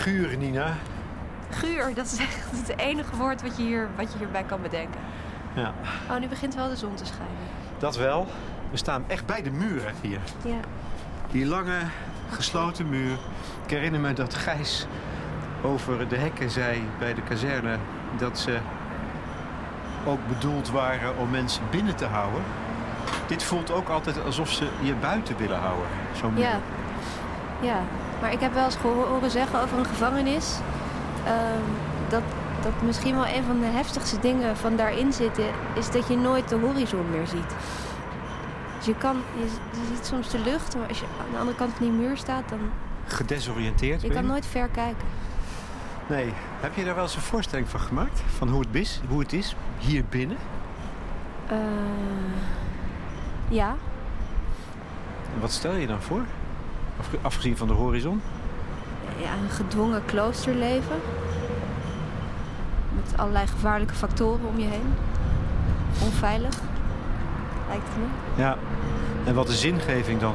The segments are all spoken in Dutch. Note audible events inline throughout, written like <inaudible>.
guur, Nina. Guur, dat is echt het enige woord wat je, hier, wat je hierbij kan bedenken. Ja, Oh, nu begint wel de zon te schijnen. dat wel. We staan echt bij de muren hier. Ja. Die lange, gesloten muur. Ik herinner me dat Gijs over de hekken zei bij de kazerne... dat ze ook bedoeld waren om mensen binnen te houden. Dit voelt ook altijd alsof ze je buiten willen houden. Zo'n muur. Ja. Ja. Maar ik heb wel eens geho- horen zeggen over een gevangenis... ehm, dat, dat misschien wel een van de heftigste dingen van daarin zitten... is dat je nooit de horizon meer ziet. Dus je, kan, je, je ziet soms de lucht, maar als je aan de andere kant van die muur staat... dan Gedesoriënteerd je kan je? nooit ver kijken. Nee. Heb je daar wel eens een voorstelling van gemaakt? Van hoe het is, hoe het is hier binnen? Eh, ja, En wat stel je dan voor? Afge- Afgezien van de horizon? ja, een gedwongen kloosterleven. Met allerlei gevaarlijke factoren om je heen. Onveilig, lijkt het me. Ja. En wat de zingeving dan?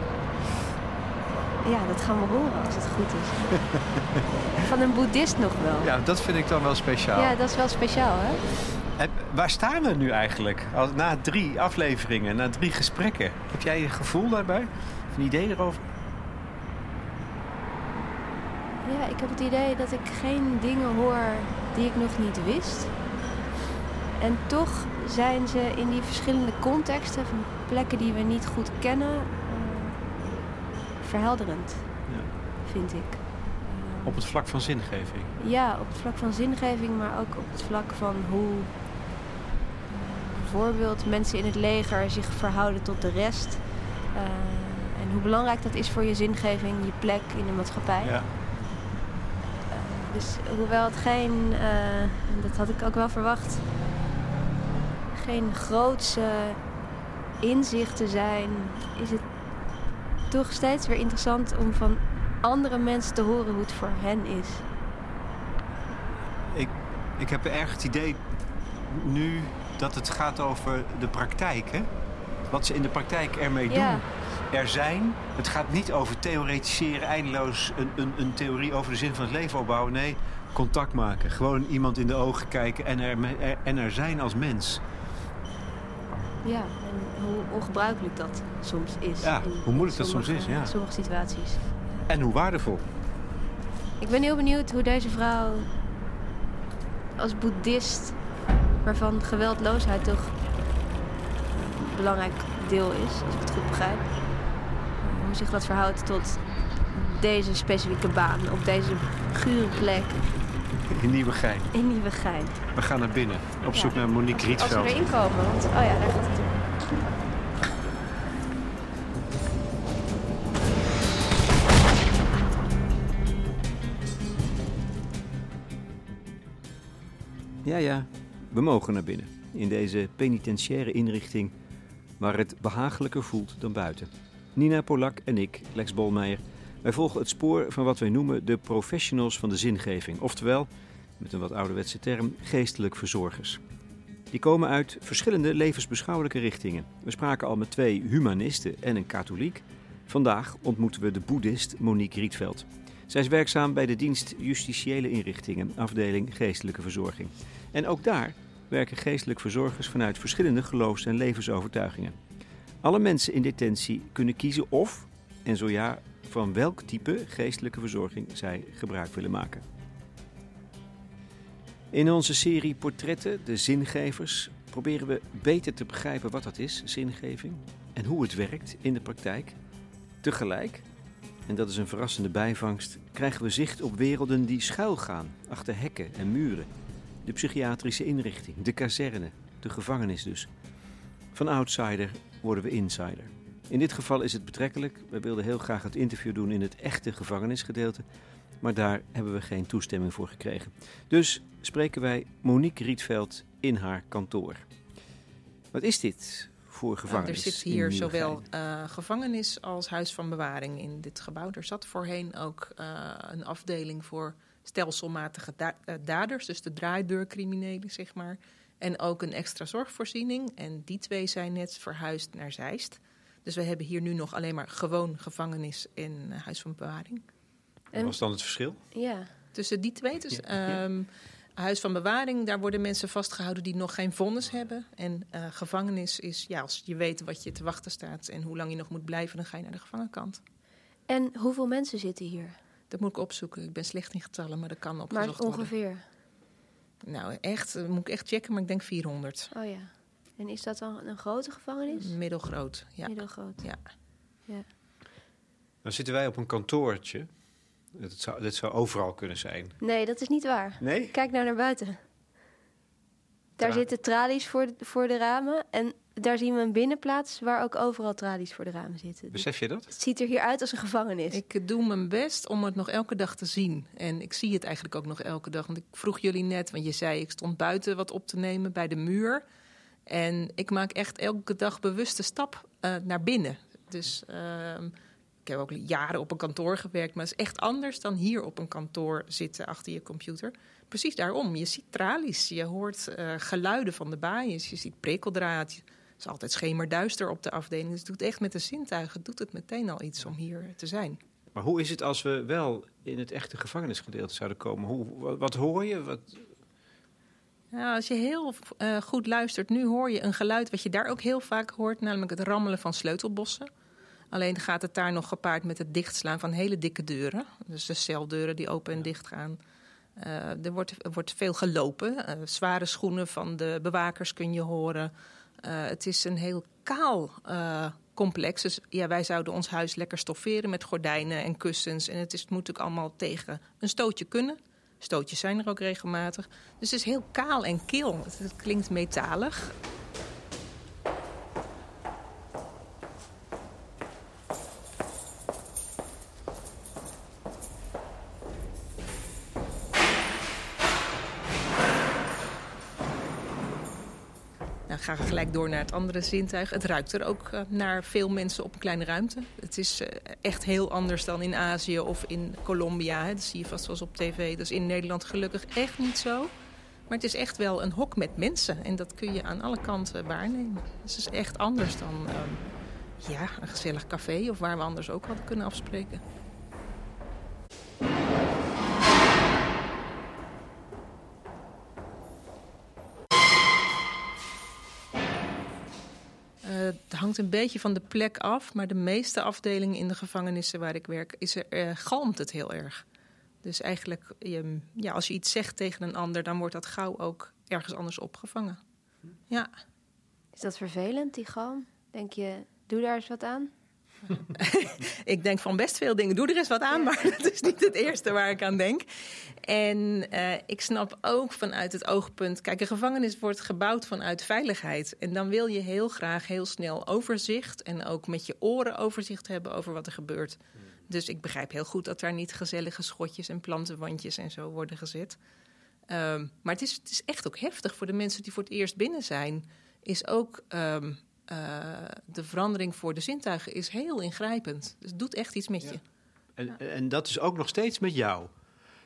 Ja, dat gaan we horen als het goed is. <laughs> Van een boeddhist nog wel. Ja, dat vind ik dan wel speciaal. Ja, dat is wel speciaal, hè? En waar staan we nu eigenlijk? Na drie afleveringen, na drie gesprekken. Heb jij een gevoel daarbij? Of een idee erover? Ja, ik heb het idee dat ik geen dingen hoor die ik nog niet wist. En toch zijn ze in die verschillende contexten van plekken die we niet goed kennen, eh, verhelderend, Ja. vind ik. Op het vlak van zingeving. Ja, op het vlak van zingeving, maar ook op het vlak van hoe eh, bijvoorbeeld mensen in het leger zich verhouden tot de rest. Eh, en hoe belangrijk dat is voor je zingeving, je plek in de maatschappij. Ja. Dus hoewel het geen, en dat had ik ook wel verwacht, geen grootse inzichten zijn, is het toch steeds weer interessant om van andere mensen te horen hoe het voor hen is. Ik, ik heb erg het idee nu dat het gaat over de praktijk. Hè? Wat ze in de praktijk ermee doen. Er zijn. Het gaat niet over theoretiseren, eindeloos een, een, een theorie over de zin van het leven opbouwen. Nee, contact maken. Gewoon iemand in de ogen kijken en er, er- en er zijn als mens. Ja, en hoe ongebruikelijk dat soms is. Ja, hoe moeilijk dat soms is, ja. in sommige situaties. En hoe waardevol. Ik ben heel benieuwd hoe deze vrouw als boeddhist, waarvan geweldloosheid toch een belangrijk deel is, als ik het goed begrijp, hoe zich dat verhoudt tot deze specifieke baan op deze gure plek In Nieuwegein. in Nieuwegein. We gaan naar binnen. Op zoek Ja. naar Monique Als we Rietveld. erin komen, want oh ja, daar gaat het. Ja, ja, we mogen naar binnen. In deze penitentiaire inrichting waar het behagelijker voelt dan buiten. Nina Polak en ik, Lex Bolmeijer, wij volgen het spoor van wat wij noemen de professionals van de zingeving. Oftewel, met een wat ouderwetse term, geestelijk verzorgers. Die komen uit verschillende levensbeschouwelijke richtingen. We spraken al met twee humanisten en een katholiek. Vandaag ontmoeten we de boeddhist Monique Rietveld. Zij is werkzaam bij de dienst Justitiële Inrichtingen, afdeling Geestelijke Verzorging. En ook daar werken geestelijk verzorgers vanuit verschillende geloofs- en levensovertuigingen. Alle mensen in detentie kunnen kiezen of, en zo ja, van welk type geestelijke verzorging zij gebruik willen maken. In onze serie Portretten, de zingevers, proberen we beter te begrijpen wat dat is, zingeving, en hoe het werkt in de praktijk. Tegelijk, en dat is een verrassende bijvangst, krijgen we zicht op werelden die schuilgaan achter hekken en muren. De psychiatrische inrichting, de kazerne, de gevangenis dus. Van outsider worden we insider. In dit geval is het betrekkelijk. We wilden heel graag het interview doen in het echte gevangenisgedeelte. Maar daar hebben we geen toestemming voor gekregen. Dus spreken wij Monique Rietveld in haar kantoor. Wat is dit voor Nou, gevangenis? er zit hier zowel eh, gevangenis als huis van bewaring in dit gebouw. Er zat voorheen ook eh, een afdeling voor stelselmatige da- eh, daders, dus de draaideurcriminelen, zeg maar. En ook een extra zorgvoorziening. En die twee zijn net verhuisd naar Zeist. Dus we hebben hier nu nog alleen maar gewoon gevangenis en eh, huis van bewaring. Wat was dan het verschil? Ja, Tussen die twee. Dus, Ja, ehm, Huis van bewaring, daar worden mensen vastgehouden die nog geen vonnis hebben. En eh, gevangenis is, ja, als je weet wat je te wachten staat en hoe lang je nog moet blijven, dan ga je naar de gevangenkant. En hoeveel mensen zitten hier? Dat moet ik opzoeken. Ik ben slecht in getallen, maar dat kan Maar opgezocht worden. ongeveer. Nou, echt, dat moet ik echt checken, maar ik denk 400. Oh ja. En is dat dan een grote gevangenis? Middelgroot, ja. Middelgroot. Ja. Dan zitten wij op een kantoortje. Het zou, dit zou overal kunnen zijn. Nee, dat is niet waar. Nee? Kijk nou naar buiten. Daar Tra- zitten tralies voor de, voor de ramen. En daar zien we een binnenplaats waar ook overal tralies voor de ramen zitten. Dus Besef je dat? het ziet er hier uit als een gevangenis. Ik doe mijn best om het nog elke dag te zien. En ik zie het eigenlijk ook nog elke dag. Want ik vroeg jullie net, want je zei ik stond buiten wat op te nemen bij de muur. En ik maak echt elke dag bewuste stap eh, naar binnen. Dus ehm, ik heb ook jaren op een kantoor gewerkt, maar het is echt anders dan hier op een kantoor zitten achter je computer. Precies daarom. Je ziet tralies, je hoort eh, geluiden van de baaiers, je ziet prikkeldraad. Het is altijd schemerduister op de afdeling. Dus het doet echt met de zintuigen, doet het meteen al iets om hier te zijn. Maar hoe is het als we wel in het echte gevangenisgedeelte zouden komen? Hoe, wat, hoor je? Wat, als je heel eh, goed luistert, nu hoor je een geluid wat je daar ook heel vaak hoort, namelijk het rammelen van sleutelbossen. Alleen gaat het daar nog gepaard met het dichtslaan van hele dikke deuren. Dus de celdeuren die open en dicht gaan. Eh, er, wordt, er wordt veel gelopen. Eh, zware schoenen van de bewakers kun je horen. Eh, het is een heel kaal eh, complex. Dus ja, wij zouden ons huis lekker stofferen met gordijnen en kussens. En het, is, het moet ook allemaal tegen een stootje kunnen. Stootjes zijn er ook regelmatig. Dus het is heel kaal en kil. Het klinkt metalig. Door naar het andere zintuig. Het ruikt er ook eh, naar veel mensen op een kleine ruimte. Het is eh, echt heel anders dan in Azië of in Colombia. Hè. Dat zie je vast wel eens op tv. Dat is in Nederland gelukkig echt niet zo. Maar het is echt wel een hok met mensen. En dat kun je aan alle kanten waarnemen. Dus het is echt anders dan ehm, ja, een gezellig café... of waar we anders ook hadden kunnen afspreken. Een beetje van de plek af, maar de meeste afdelingen in de gevangenissen waar ik werk, is er, eh, galmt het heel erg. Dus eigenlijk, je, ja, als je iets zegt tegen een ander, dan wordt dat gauw ook ergens anders opgevangen. Ja, Is dat vervelend, die galm? Denk je, doe daar eens wat aan? <laughs> ik denk van best veel dingen. Doe er eens wat aan, maar <laughs> dat is niet het eerste waar ik aan denk. En eh, ik snap ook vanuit het oogpunt... Kijk, een gevangenis wordt gebouwd vanuit veiligheid. En dan wil je heel graag heel snel overzicht... en ook met je oren overzicht hebben over wat er gebeurt. Dus ik begrijp heel goed dat daar niet gezellige schotjes en plantenwandjes en zo worden gezet. Ehm, maar het is, het is echt ook heftig voor de mensen die voor het eerst binnen zijn. Is ook ehm, eh, de verandering voor de zintuigen is heel ingrijpend. Dus het doet echt iets met je. en, en dat is ook nog steeds met jou.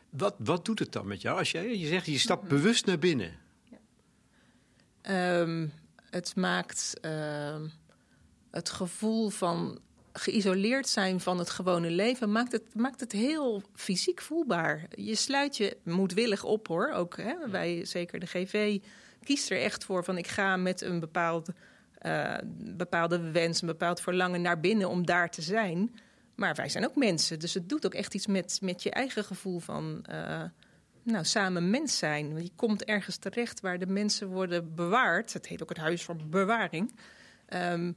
Wat, wat doet het dan met jou? Als je, je zegt, je stapt bewust naar binnen. Ehm, het maakt ehm, het gevoel van geïsoleerd zijn van het gewone leven, maakt het, maakt het heel fysiek voelbaar. Je sluit je moedwillig op hoor. Ook hè, wij, zeker de GV, kiest er echt voor van ik ga met een bepaald, eh, bepaalde wens, een bepaald verlangen naar binnen om daar te zijn. Maar wij zijn ook mensen, dus het doet ook echt iets met, met je eigen gevoel van eh, nou, samen mens zijn. Je komt ergens terecht waar de mensen worden bewaard. Het heet ook het huis van bewaring. Ehm,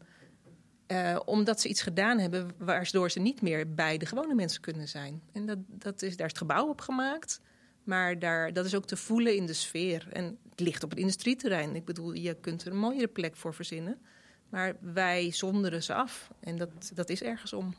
eh, omdat ze iets gedaan hebben waardoor ze niet meer bij de gewone mensen kunnen zijn. En dat, dat is, daar is het gebouw op gemaakt. Maar daar, dat is ook te voelen in de sfeer. En het ligt op het industrieterrein. Ik bedoel, je kunt er een mooiere plek voor verzinnen. Maar wij zonderen ze af. En dat, dat is ergens om.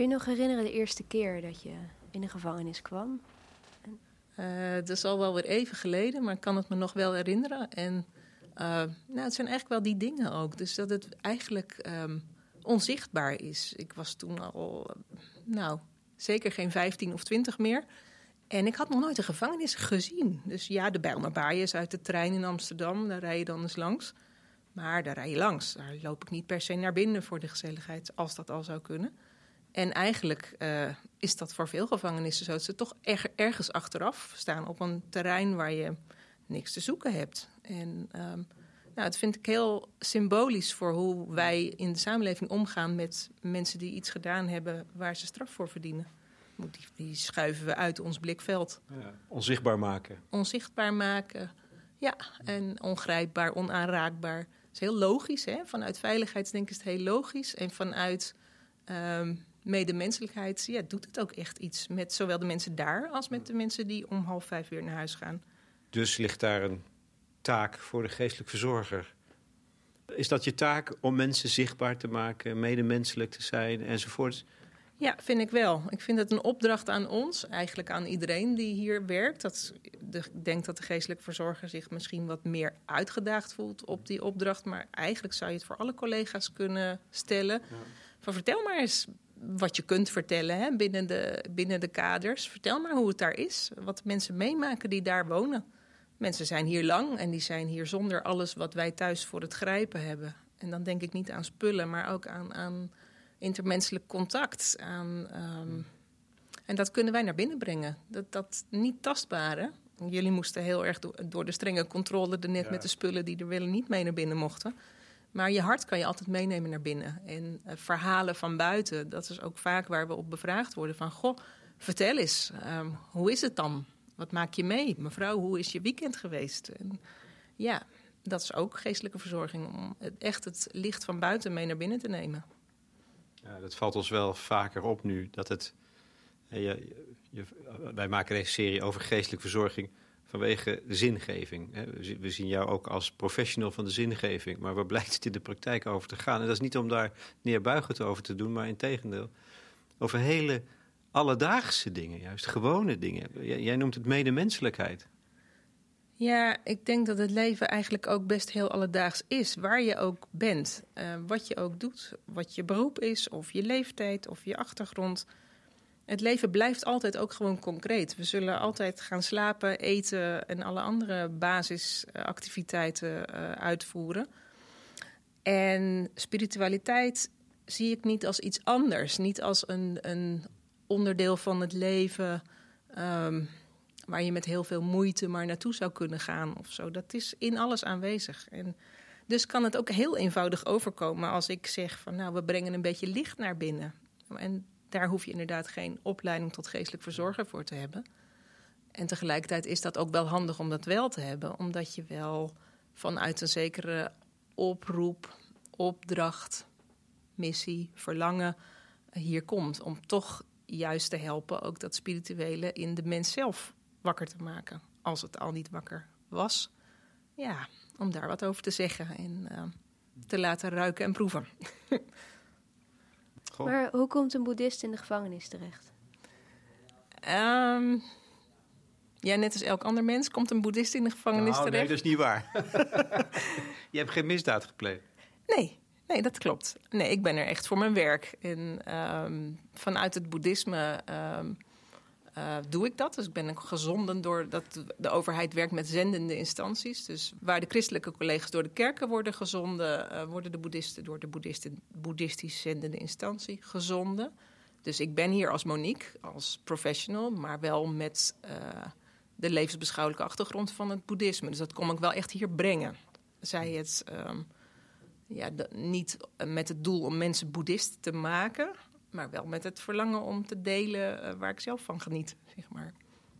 Kun je nog herinneren de eerste keer dat je in de gevangenis kwam? Uh, dat is al wel weer even geleden, maar ik kan het me nog wel herinneren. En uh, nou, het zijn eigenlijk wel die dingen ook. Dus dat het eigenlijk um, onzichtbaar is. Ik was toen al, nou, zeker geen 15 of 20 meer. En ik had nog nooit een gevangenis gezien. Dus ja, de Bijlmer is uit de trein in Amsterdam. Daar rij je dan eens langs. Maar daar rij je langs. Daar loop ik niet per se naar binnen voor de gezelligheid, als dat al zou kunnen. En eigenlijk uh, is dat voor veel gevangenissen zo. Dat ze toch ergens achteraf staan op een terrein waar je niks te zoeken hebt. En um, nou, dat vind ik heel symbolisch voor hoe wij in de samenleving omgaan met mensen die iets gedaan hebben waar ze straf voor verdienen. Die, die schuiven we uit ons blikveld. Ja, onzichtbaar maken. Onzichtbaar maken, ja. En ongrijpbaar, onaanraakbaar. Dat is heel logisch, hè? Vanuit veiligheidsdenken is het heel logisch. En vanuit um, medemenselijkheid ja, doet het ook echt iets met zowel de mensen daar als met de mensen die om half vijf weer naar huis gaan. Dus ligt daar een taak voor de geestelijk verzorger. Is dat je taak om mensen zichtbaar te maken, medemenselijk te zijn enzovoort? Ja, vind ik wel. Ik vind het een opdracht aan ons, eigenlijk aan iedereen die hier werkt. Dat, de, ik denk dat de geestelijk verzorger zich misschien wat meer uitgedaagd voelt op die opdracht. Maar eigenlijk zou je het voor alle collega's kunnen stellen. Ja. Van vertel maar eens wat je kunt vertellen hè, binnen, de, binnen de kaders. Vertel maar hoe het daar is. Wat mensen meemaken die daar wonen. Mensen zijn hier lang en die zijn hier zonder alles wat wij thuis voor het grijpen hebben. En dan denk ik niet aan spullen, maar ook aan, aan intermenselijk contact. Aan, um, en dat kunnen wij naar binnen brengen. Dat, dat niet tastbare. Jullie moesten heel erg door, de strenge controle er net met de spullen die er willen niet mee naar binnen mochten. Maar je hart kan je altijd meenemen naar binnen. En uh, verhalen van buiten, dat is ook vaak waar we op bevraagd worden. Van, goh, vertel eens, um, hoe is het dan? Wat maak je mee? Mevrouw, hoe is je weekend geweest? En ja, dat is ook geestelijke verzorging. Om echt het licht van buiten mee naar binnen te nemen. Ja, dat valt ons wel vaker op nu. Dat het, je, je, wij maken deze serie over geestelijke verzorging vanwege zingeving. We zien jou ook als professional van de zingeving. Maar waar blijkt het in de praktijk over te gaan? En dat is niet om daar neerbuigend over te doen, maar in tegendeel. Over hele alledaagse dingen, juist gewone dingen. Jij noemt het medemenselijkheid. Ja, ik denk dat het leven eigenlijk ook best heel alledaags is. Waar je ook bent, uh, wat je ook doet, wat je beroep is, of je leeftijd of je achtergrond. Het leven blijft altijd ook gewoon concreet. We zullen altijd gaan slapen, eten en alle andere basisactiviteiten uh, uitvoeren. En spiritualiteit zie ik niet als iets anders, niet als een, een onderdeel van het leven. Um, waar je met heel veel moeite maar naartoe zou kunnen gaan of zo. Dat is in alles aanwezig. En dus kan het ook heel eenvoudig overkomen als ik zeg van nou, we brengen een beetje licht naar binnen. En daar hoef je inderdaad geen opleiding tot geestelijk verzorger voor te hebben. En tegelijkertijd is dat ook wel handig om dat wel te hebben, omdat je wel vanuit een zekere oproep, opdracht, missie, verlangen hier komt. Om toch juist te helpen ook dat spirituele in de mens zelf wakker te maken. Als het al niet wakker was. Ja, om daar wat over te zeggen en uh, te laten ruiken en proeven. <laughs> Maar hoe komt een boeddhist in de gevangenis terecht? Um, ja, net als elk ander mens komt een boeddhist in de gevangenis nou, terecht. Nee, dat is niet waar. <laughs> je hebt geen misdaad gepleegd. Nee, nee, dat klopt. Nee, ik ben er echt voor mijn werk. En um, vanuit het boeddhisme um, uh, doe ik dat. Dus ik ben gezonden door dat de overheid werkt met zendende instanties. Dus waar de christelijke collega's door de kerken worden gezonden, uh, worden de boeddhisten door de boeddhisten, boeddhistisch zendende instantie gezonden. Dus ik ben hier als Monique, als professional, maar wel met uh, de levensbeschouwelijke achtergrond van het boeddhisme. Dus dat kom ik wel echt hier brengen. Zij het um, ja, niet met het doel om mensen boeddhist te maken, maar wel met het verlangen om te delen uh, waar ik zelf van geniet, zeg maar.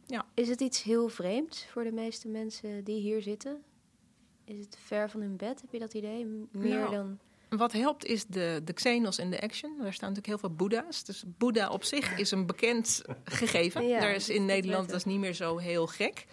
Ja. Is het iets heel vreemds voor de meeste mensen die hier zitten? Is het ver van hun bed? Heb je dat idee? Meer nou, dan... Wat helpt is de, de Xenos en de Action. Daar staan natuurlijk heel veel Boeddha's. Dus Boeddha op zich is een bekend gegeven. Ja, Daar is in Nederland dat is niet meer zo heel gek.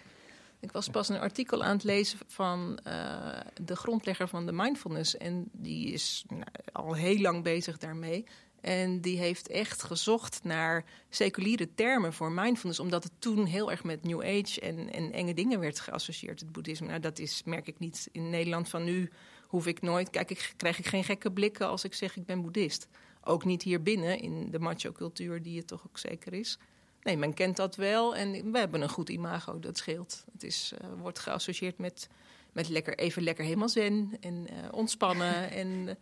Ik was pas een artikel aan het lezen van uh, de grondlegger van de mindfulness. En die is nou, al heel lang bezig daarmee. En die heeft echt gezocht naar seculiere termen voor mindfulness, omdat het toen heel erg met New Age en, en enge dingen werd geassocieerd, het boeddhisme. Nou, dat is, merk ik niet in Nederland van nu. Hoef ik nooit, kijk, ik, krijg ik geen gekke blikken als ik zeg ik ben boeddhist. Ook niet hier binnen in de macho-cultuur, die het toch ook zeker is. Nee, men kent dat wel en we hebben een goed imago, dat scheelt. Het is, uh, wordt geassocieerd met, met lekker, even lekker helemaal zen en uh, ontspannen. <laughs> en uh,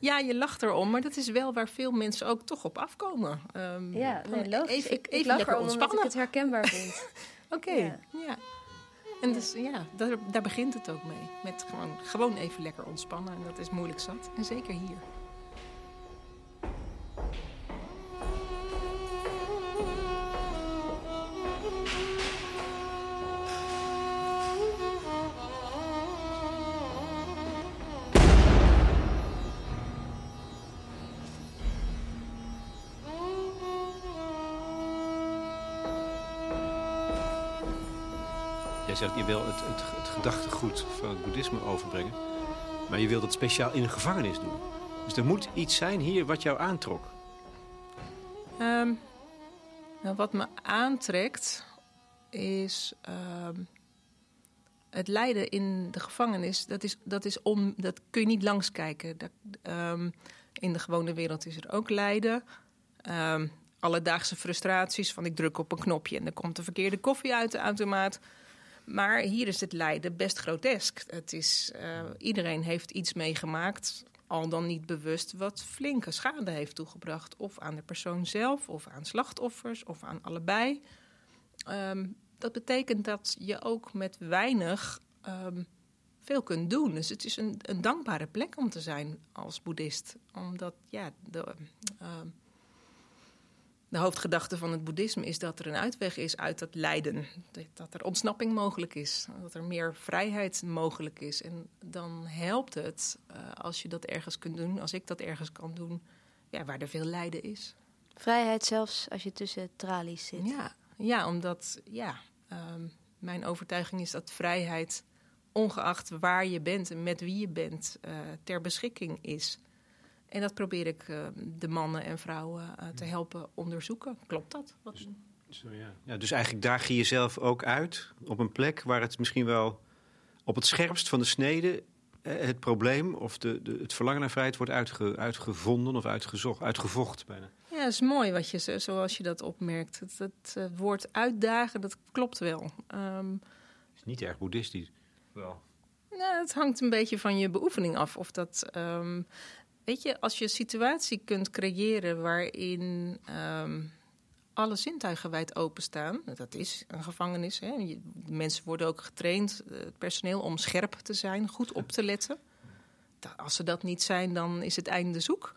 ja, je lacht erom, maar dat is wel waar veel mensen ook toch op afkomen. Um, ja, nee, logisch. Even, ik, even ik lach lekker erom ontspannen. omdat ik het herkenbaar vind. <laughs> Oké, okay, ja. ja. En dus ja, daar, daar begint het ook mee. Met gewoon, gewoon even lekker ontspannen. En dat is moeilijk zat. En zeker hier. Jij zegt, je wil het, het, gedachtegoed van het boeddhisme overbrengen. Maar je wilt het speciaal in een gevangenis doen. Dus er moet iets zijn hier wat jou aantrok. Um, nou, wat me aantrekt is um, het lijden in de gevangenis. Dat, is, dat, is om, dat kun je niet langskijken. Dat, um, in de gewone wereld is er ook lijden. alledaagse frustraties van ik druk op een knopje en er komt de verkeerde koffie uit de automaat. Maar hier is het lijden best grotesk. Het is, uh, iedereen heeft iets meegemaakt, al dan niet bewust, wat flinke schade heeft toegebracht. Of aan de persoon zelf, of aan slachtoffers, of aan allebei. Um, dat betekent dat je ook met weinig um, veel kunt doen. Dus het is een, een, dankbare plek om te zijn als boeddhist. Omdat ja, de, uh, de hoofdgedachte van het boeddhisme is dat er een uitweg is uit dat lijden. Dat er ontsnapping mogelijk is. Dat er meer vrijheid mogelijk is. En dan helpt het uh, als je dat ergens kunt doen, als ik dat ergens kan doen, ja, waar er veel lijden is. Vrijheid zelfs als je tussen tralies zit. Ja, ja omdat ja, um, mijn overtuiging is dat vrijheid, ongeacht waar je bent en met wie je bent, uh, ter beschikking is. En dat probeer ik uh, de mannen en vrouwen uh, te helpen onderzoeken. Klopt dat? Wat... Dus, zo, ja. Ja, dus eigenlijk daag je jezelf ook uit op een plek waar het misschien wel op het scherpst van de snede eh, het probleem of de, de, het verlangen naar vrijheid wordt uitge, uitgevonden of uitgezocht, uitgevocht bijna. Ja, dat is mooi wat je, zoals je dat opmerkt. Het, het, het woord uitdagen, dat klopt wel. Um, is niet erg boeddhistisch. Wel. Nou, het hangt een beetje van je beoefening af. Of dat, um, Weet je, als je een situatie kunt creëren waarin um, alle zintuigen wijd openstaan, dat is een gevangenis. Hè? Mensen worden ook getraind, eh, het personeel, om scherp te zijn, goed op te letten. Als ze dat niet zijn, dan is het einde zoek.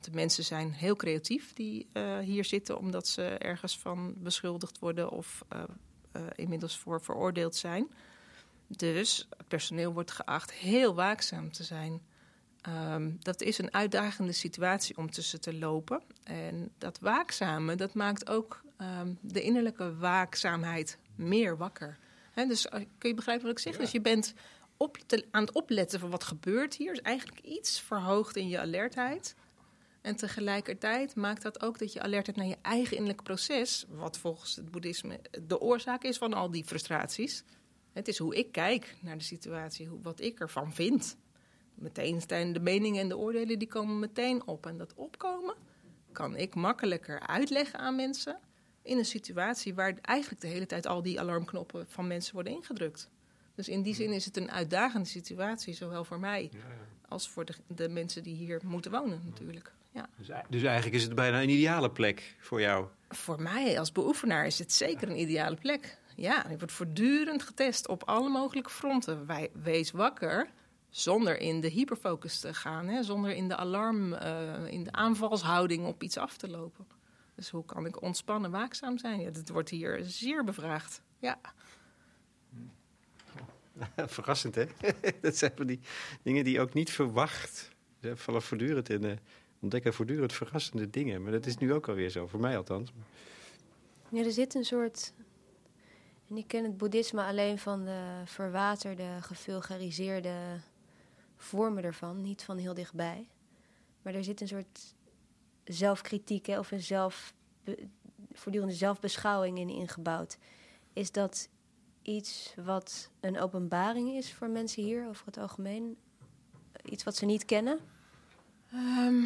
De mensen zijn heel creatief die uh, hier zitten, omdat ze ergens van beschuldigd worden of uh, uh, inmiddels voor veroordeeld zijn. Dus het personeel wordt geacht heel waakzaam te zijn. Um, dat is een uitdagende situatie om tussen te lopen. En dat waakzame, dat maakt ook um, de innerlijke waakzaamheid meer wakker. He, dus uh, kun je begrijpen wat ik zeg? Ja. Dus je bent op te, aan het opletten van wat gebeurt hier. Dus eigenlijk iets verhoogd in je alertheid. En tegelijkertijd maakt dat ook dat je alert naar je eigen innerlijke proces... wat volgens het boeddhisme de oorzaak is van al die frustraties. Het is hoe ik kijk naar de situatie, hoe, wat ik ervan vind meteen zijn de meningen en de oordelen die komen meteen op. En dat opkomen kan ik makkelijker uitleggen aan mensen in een situatie waar eigenlijk de hele tijd al die alarmknoppen van mensen worden ingedrukt. Dus in die zin is het een uitdagende situatie, zowel voor mij als voor de, de, mensen die hier moeten wonen natuurlijk. Ja. Dus, dus, eigenlijk is het bijna een ideale plek voor jou? Voor mij als beoefenaar is het zeker een ideale plek. Ja, je wordt voortdurend getest op alle mogelijke fronten. Wij, wees wakker zonder in de hyperfocus te gaan, hè, zonder in de alarm, uh, in de aanvalshouding op iets af te lopen. Dus hoe kan ik ontspannen, waakzaam zijn? Ja, dat wordt hier zeer bevraagd. Ja. <laughs> Verrassend, hè? <laughs> dat zijn van die dingen die je ook niet verwacht. Ze vallen voortdurend in, uh, ontdekken voortdurend verrassende dingen. Maar dat is nu ook alweer zo, voor mij althans. Ja, er zit een soort en ik ken het boeddhisme alleen van de verwaterde, gevulgariseerde vormen ervan, niet van heel dichtbij. Maar er zit een soort zelfkritiek hè, of een zelf, voortdurende zelfbeschouwing in ingebouwd. Is dat iets wat een openbaring is voor mensen hier over het algemeen? Iets wat ze niet kennen? Ehm,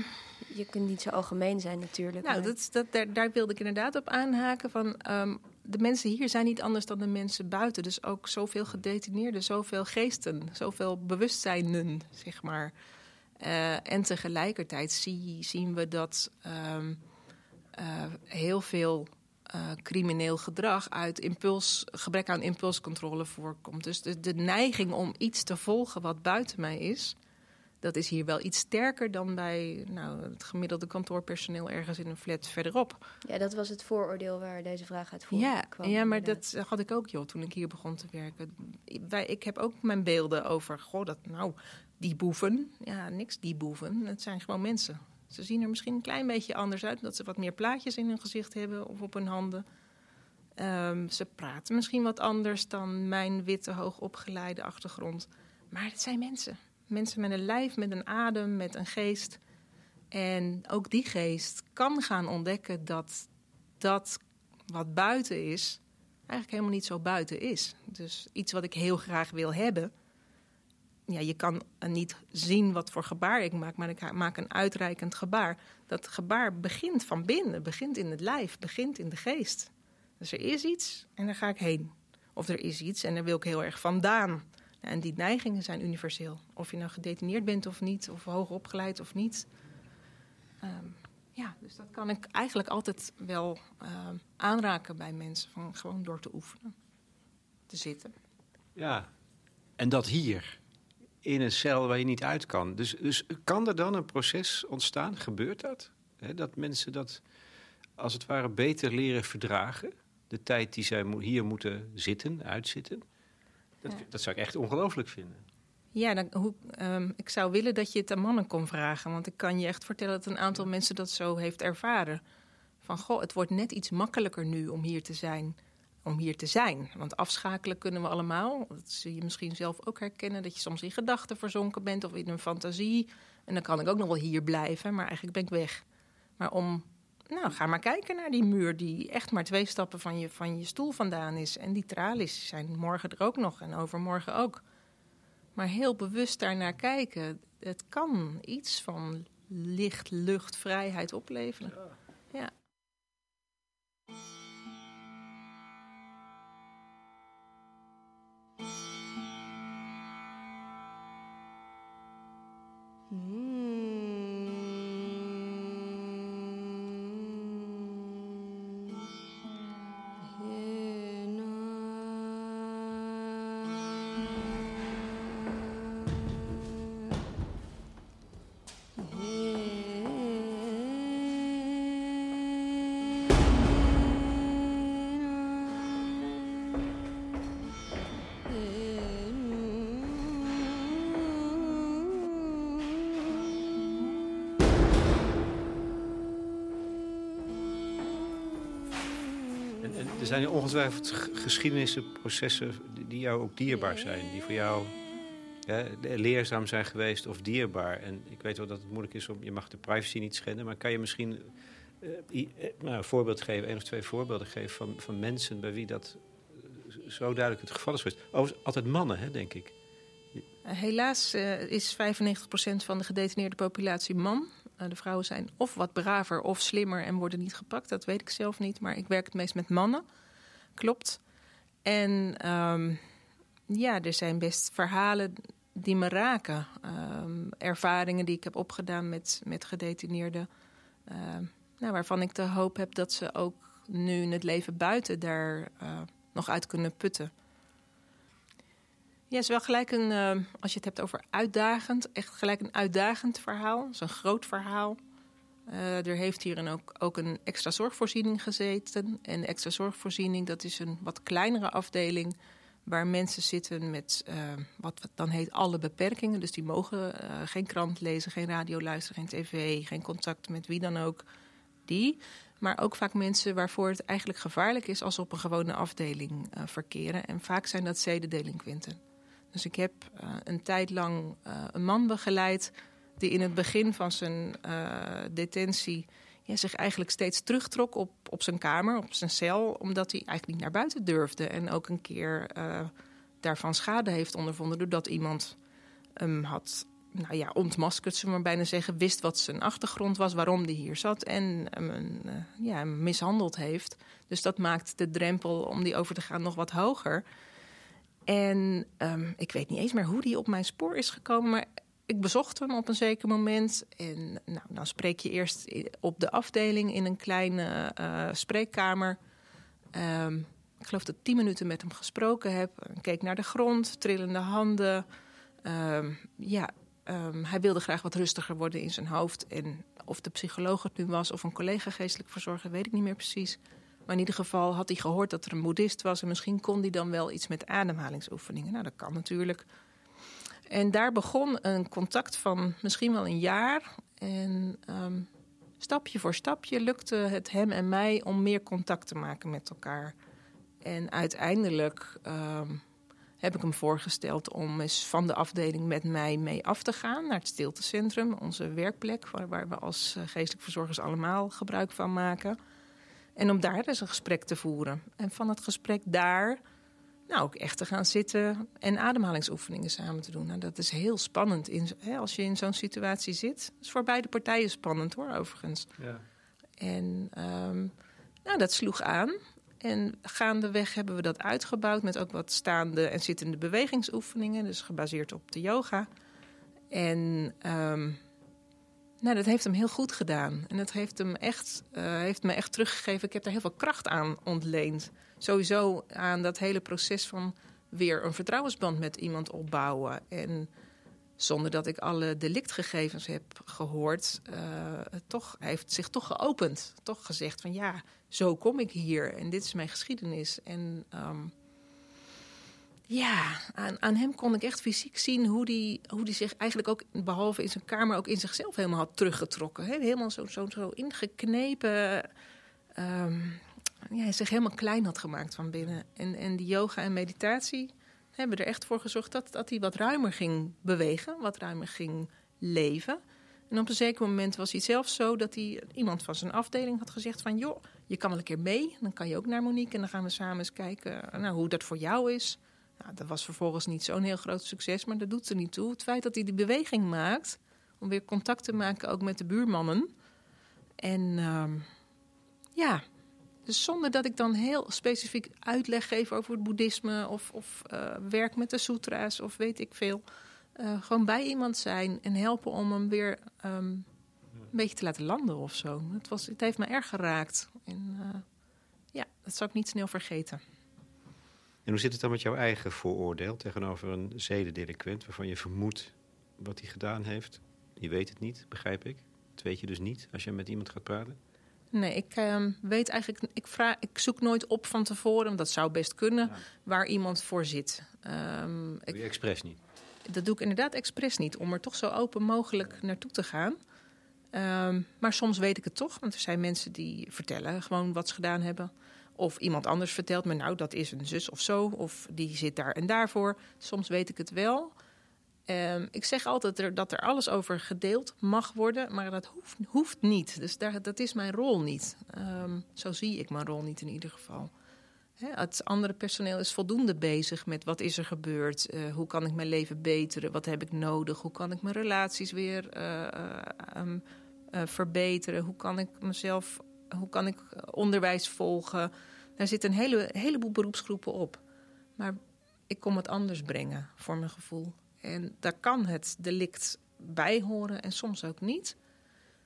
Je kunt niet zo algemeen zijn natuurlijk. nou, maar- dat, dat, daar, daar wilde ik inderdaad op aanhaken. Van, ehm, de mensen hier zijn niet anders dan de mensen buiten. Dus ook zoveel gedetineerden, zoveel geesten, zoveel bewustzijnen, zeg maar. Eh, en tegelijkertijd zie, zien we dat ehm, eh, heel veel eh, crimineel gedrag uit impuls, gebrek aan impulscontrole voorkomt. Dus de neiging om iets te volgen wat buiten mij is, dat is hier wel iets sterker dan bij nou, het gemiddelde kantoorpersoneel ergens in een flat verderop. Ja, dat was het vooroordeel waar deze vraag uit Ja, voorkwam. ja, maar inderdaad. dat had ik ook joh, toen ik hier begon te werken. Wij, ik heb ook mijn beelden over, goh, dat nou, die boeven. Ja, niks die boeven. Het zijn gewoon mensen. Ze zien er misschien een klein beetje anders uit, omdat ze wat meer plaatjes in hun gezicht hebben of op hun handen. Ehm, ze praten misschien wat anders dan mijn witte, hoogopgeleide achtergrond. Maar het zijn mensen. Mensen met een lijf, met een adem, met een geest. En ook die geest kan gaan ontdekken dat dat wat buiten is, eigenlijk helemaal niet zo buiten is. Dus iets wat ik heel graag wil hebben. Ja, je kan niet zien wat voor gebaar ik maak, maar ik maak een uitreikend gebaar. Dat gebaar begint van binnen, begint in het lijf, begint in de geest. Dus er is iets en daar ga ik heen. Of er is iets en daar wil ik heel erg vandaan. En die neigingen zijn universeel. Of je nou gedetineerd bent of niet, of hoog opgeleid of niet. Ehm, ja, dus dat kan ik eigenlijk altijd wel ehm, aanraken bij mensen. Van gewoon door te oefenen. Te zitten. Ja, en dat hier, in een cel waar je niet uit kan. Dus, dus kan er dan een proces ontstaan? Gebeurt dat? Dat mensen dat als het ware beter leren verdragen? De tijd die zij hier moeten zitten, uitzitten? Dat, Ja. dat zou ik echt ongelooflijk vinden. Ja, dan, hoe, ehm, ik zou willen dat je het aan mannen kon vragen. Want ik kan je echt vertellen dat een aantal mensen dat zo heeft ervaren. Van, goh, het wordt net iets makkelijker nu om hier te zijn. Om hier te zijn. Want afschakelen kunnen we allemaal. Dat zul je misschien zelf ook herkennen. Dat je soms in gedachten verzonken bent of in een fantasie. En dan kan ik ook nog wel hier blijven, maar eigenlijk ben ik weg. Maar om, nou, ga maar kijken naar die muur die echt maar twee stappen van je, van je stoel vandaan is. En die tralies zijn morgen er ook nog en overmorgen ook. Maar heel bewust daarnaar kijken. Het kan iets van licht, lucht, vrijheid opleveren. Ja. En er zijn ongetwijfeld geschiedenissen, processen die- jou ook dierbaar zijn. Die voor jou leerzaam zijn geweest of dierbaar. En ik weet wel dat het moeilijk is om, je mag de privacy niet schenden. Maar kan je misschien eh, eh, nou, een voorbeeld geven, één of twee voorbeelden geven van, van mensen bij wie dat eh, zo duidelijk het geval is geweest. Overigens altijd mannen, hè, denk ik. Helaas is 95% van de gedetineerde populatie man. Eh, de vrouwen zijn of wat braver of slimmer en worden niet gepakt. Dat weet ik zelf niet, maar ik werk het meest met mannen. Klopt. En ehm, ja, er zijn best verhalen die me raken. Ehm, ervaringen die ik heb opgedaan met, met gedetineerden. Ehm, nou, waarvan ik de hoop heb dat ze ook nu in het leven buiten daar eh, nog uit kunnen putten. Ja, is wel gelijk een, eh, als je het hebt over uitdagend, echt gelijk een uitdagend verhaal. Het is een groot verhaal. Eh, er heeft hier een ook, ook een extra zorgvoorziening gezeten. En de extra zorgvoorziening, dat is een wat kleinere afdeling... waar mensen zitten met eh, wat dan heet alle beperkingen. Dus die mogen geen krant lezen, geen radio luisteren, geen tv... geen contact met wie dan ook. Die, maar ook vaak mensen waarvoor het eigenlijk gevaarlijk is... als ze op een gewone afdeling verkeren. En vaak zijn dat zedendelinquenten. Dus ik heb eh, een tijd lang eh, een man begeleid die in het begin van zijn eh, detentie ja, zich eigenlijk steeds terugtrok op, op zijn kamer, op zijn cel, omdat hij eigenlijk niet naar buiten durfde. En ook een keer daarvan schade heeft ondervonden doordat iemand hem had nou ja, ontmaskerd, we maar bijna zeggen, wist wat zijn achtergrond was, waarom hij hier zat en hem, ja, hem mishandeld heeft. Dus dat maakt de drempel om die over te gaan nog wat hoger. En um, ik weet niet eens meer hoe die op mijn spoor is gekomen, maar ik bezocht hem op een zeker moment. En nou, dan spreek je eerst op de afdeling in een kleine uh, spreekkamer. Um, ik geloof dat ik tien minuten met hem gesproken heb. Ik keek naar de grond, trillende handen. Um, ja, hij wilde graag wat rustiger worden in zijn hoofd. En of de psycholoog het nu was of een collega geestelijk verzorger, weet ik niet meer precies. Maar in ieder geval had hij gehoord dat er een boeddhist was. En misschien kon hij dan wel iets met ademhalingsoefeningen. Nou, dat kan natuurlijk. En daar begon een contact van misschien wel een jaar. En um, stapje voor stapje lukte het hem en mij om meer contact te maken met elkaar. En uiteindelijk um, heb ik hem voorgesteld om eens van de afdeling met mij mee af te gaan naar het stiltecentrum, onze werkplek, waar, waar we als eh, geestelijk verzorgers allemaal gebruik van maken. En om daar dus een gesprek te voeren. En van het gesprek daar nou, ook echt te gaan zitten en ademhalingsoefeningen samen te doen. Nou, dat is heel spannend in, hè, als je in zo'n situatie zit. Dat is voor beide partijen spannend hoor, overigens. Ja. En um, nou, dat sloeg aan. En gaandeweg hebben we dat uitgebouwd met ook wat staande en zittende bewegingsoefeningen. Dus gebaseerd op de yoga. En um, nou, dat heeft hem heel goed gedaan. En dat heeft, hem echt, uh, heeft me echt teruggegeven. Ik heb daar heel veel kracht aan ontleend. Sowieso aan dat hele proces van weer een vertrouwensband met iemand opbouwen. En zonder dat ik alle delictgegevens heb gehoord, uh, toch, hij heeft zich toch geopend. Toch gezegd van ja, zo kom ik hier en dit is mijn geschiedenis. En um, ja, aan, aan, hem kon ik echt fysiek zien hoe die, hoe die zich eigenlijk ook, behalve in zijn kamer, ook in zichzelf helemaal had teruggetrokken. He, helemaal zo, zo, zo ingeknepen. Um, ja, zich helemaal klein had gemaakt van binnen. En, en die yoga en meditatie hebben er echt voor gezorgd dat, dat hij wat ruimer ging bewegen, wat ruimer ging leven. En op een zeker moment was hij zelfs zo dat hij iemand van zijn afdeling had gezegd van... joh, je kan wel een keer mee, dan kan je ook naar Monique... en dan gaan we samen eens kijken nou, hoe dat voor jou is. Nou, dat was vervolgens niet zo'n heel groot succes, maar dat doet er niet toe. Het feit dat hij die beweging maakt om weer contact te maken ook met de buurmannen. En uh, ja, dus zonder dat ik dan heel specifiek uitleg geef over het boeddhisme of, of uh, werk met de sutra's of weet ik veel. Uh, gewoon bij iemand zijn en helpen om hem weer um, een beetje te laten landen of zo. Het, was, het heeft me erg geraakt. En uh, ja, dat zou ik niet snel vergeten. En hoe zit het dan met jouw eigen vooroordeel tegenover een zedendelinquent waarvan je vermoedt wat hij gedaan heeft? Je weet het niet, begrijp ik. Dat weet je dus niet als je met iemand gaat praten. Nee, ik uh, weet eigenlijk, ik, vraag, ik zoek nooit op van tevoren, dat zou best kunnen, ja. waar iemand voor zit. Um, doe je expres niet? Dat doe ik inderdaad expres niet, om er toch zo open mogelijk naartoe te gaan. Um, maar soms weet ik het toch, want er zijn mensen die vertellen gewoon wat ze gedaan hebben. Of iemand anders vertelt me, nou, dat is een zus of zo. Of die zit daar en daarvoor. Soms weet ik het wel. Um, ik zeg altijd er, dat er alles over gedeeld mag worden, maar dat hoeft, hoeft niet. Dus dat is mijn rol niet. Um, zo zie ik mijn rol niet in ieder geval. He, het andere personeel is voldoende bezig met wat is er gebeurd, uh, hoe kan ik mijn leven beteren, wat heb ik nodig, hoe kan ik mijn relaties weer uh, um, uh, verbeteren, hoe kan ik mezelf hoe kan ik onderwijs volgen? Daar zitten een hele, heleboel beroepsgroepen op. Maar ik kom het anders brengen, voor mijn gevoel. En daar kan het delict bij horen en soms ook niet.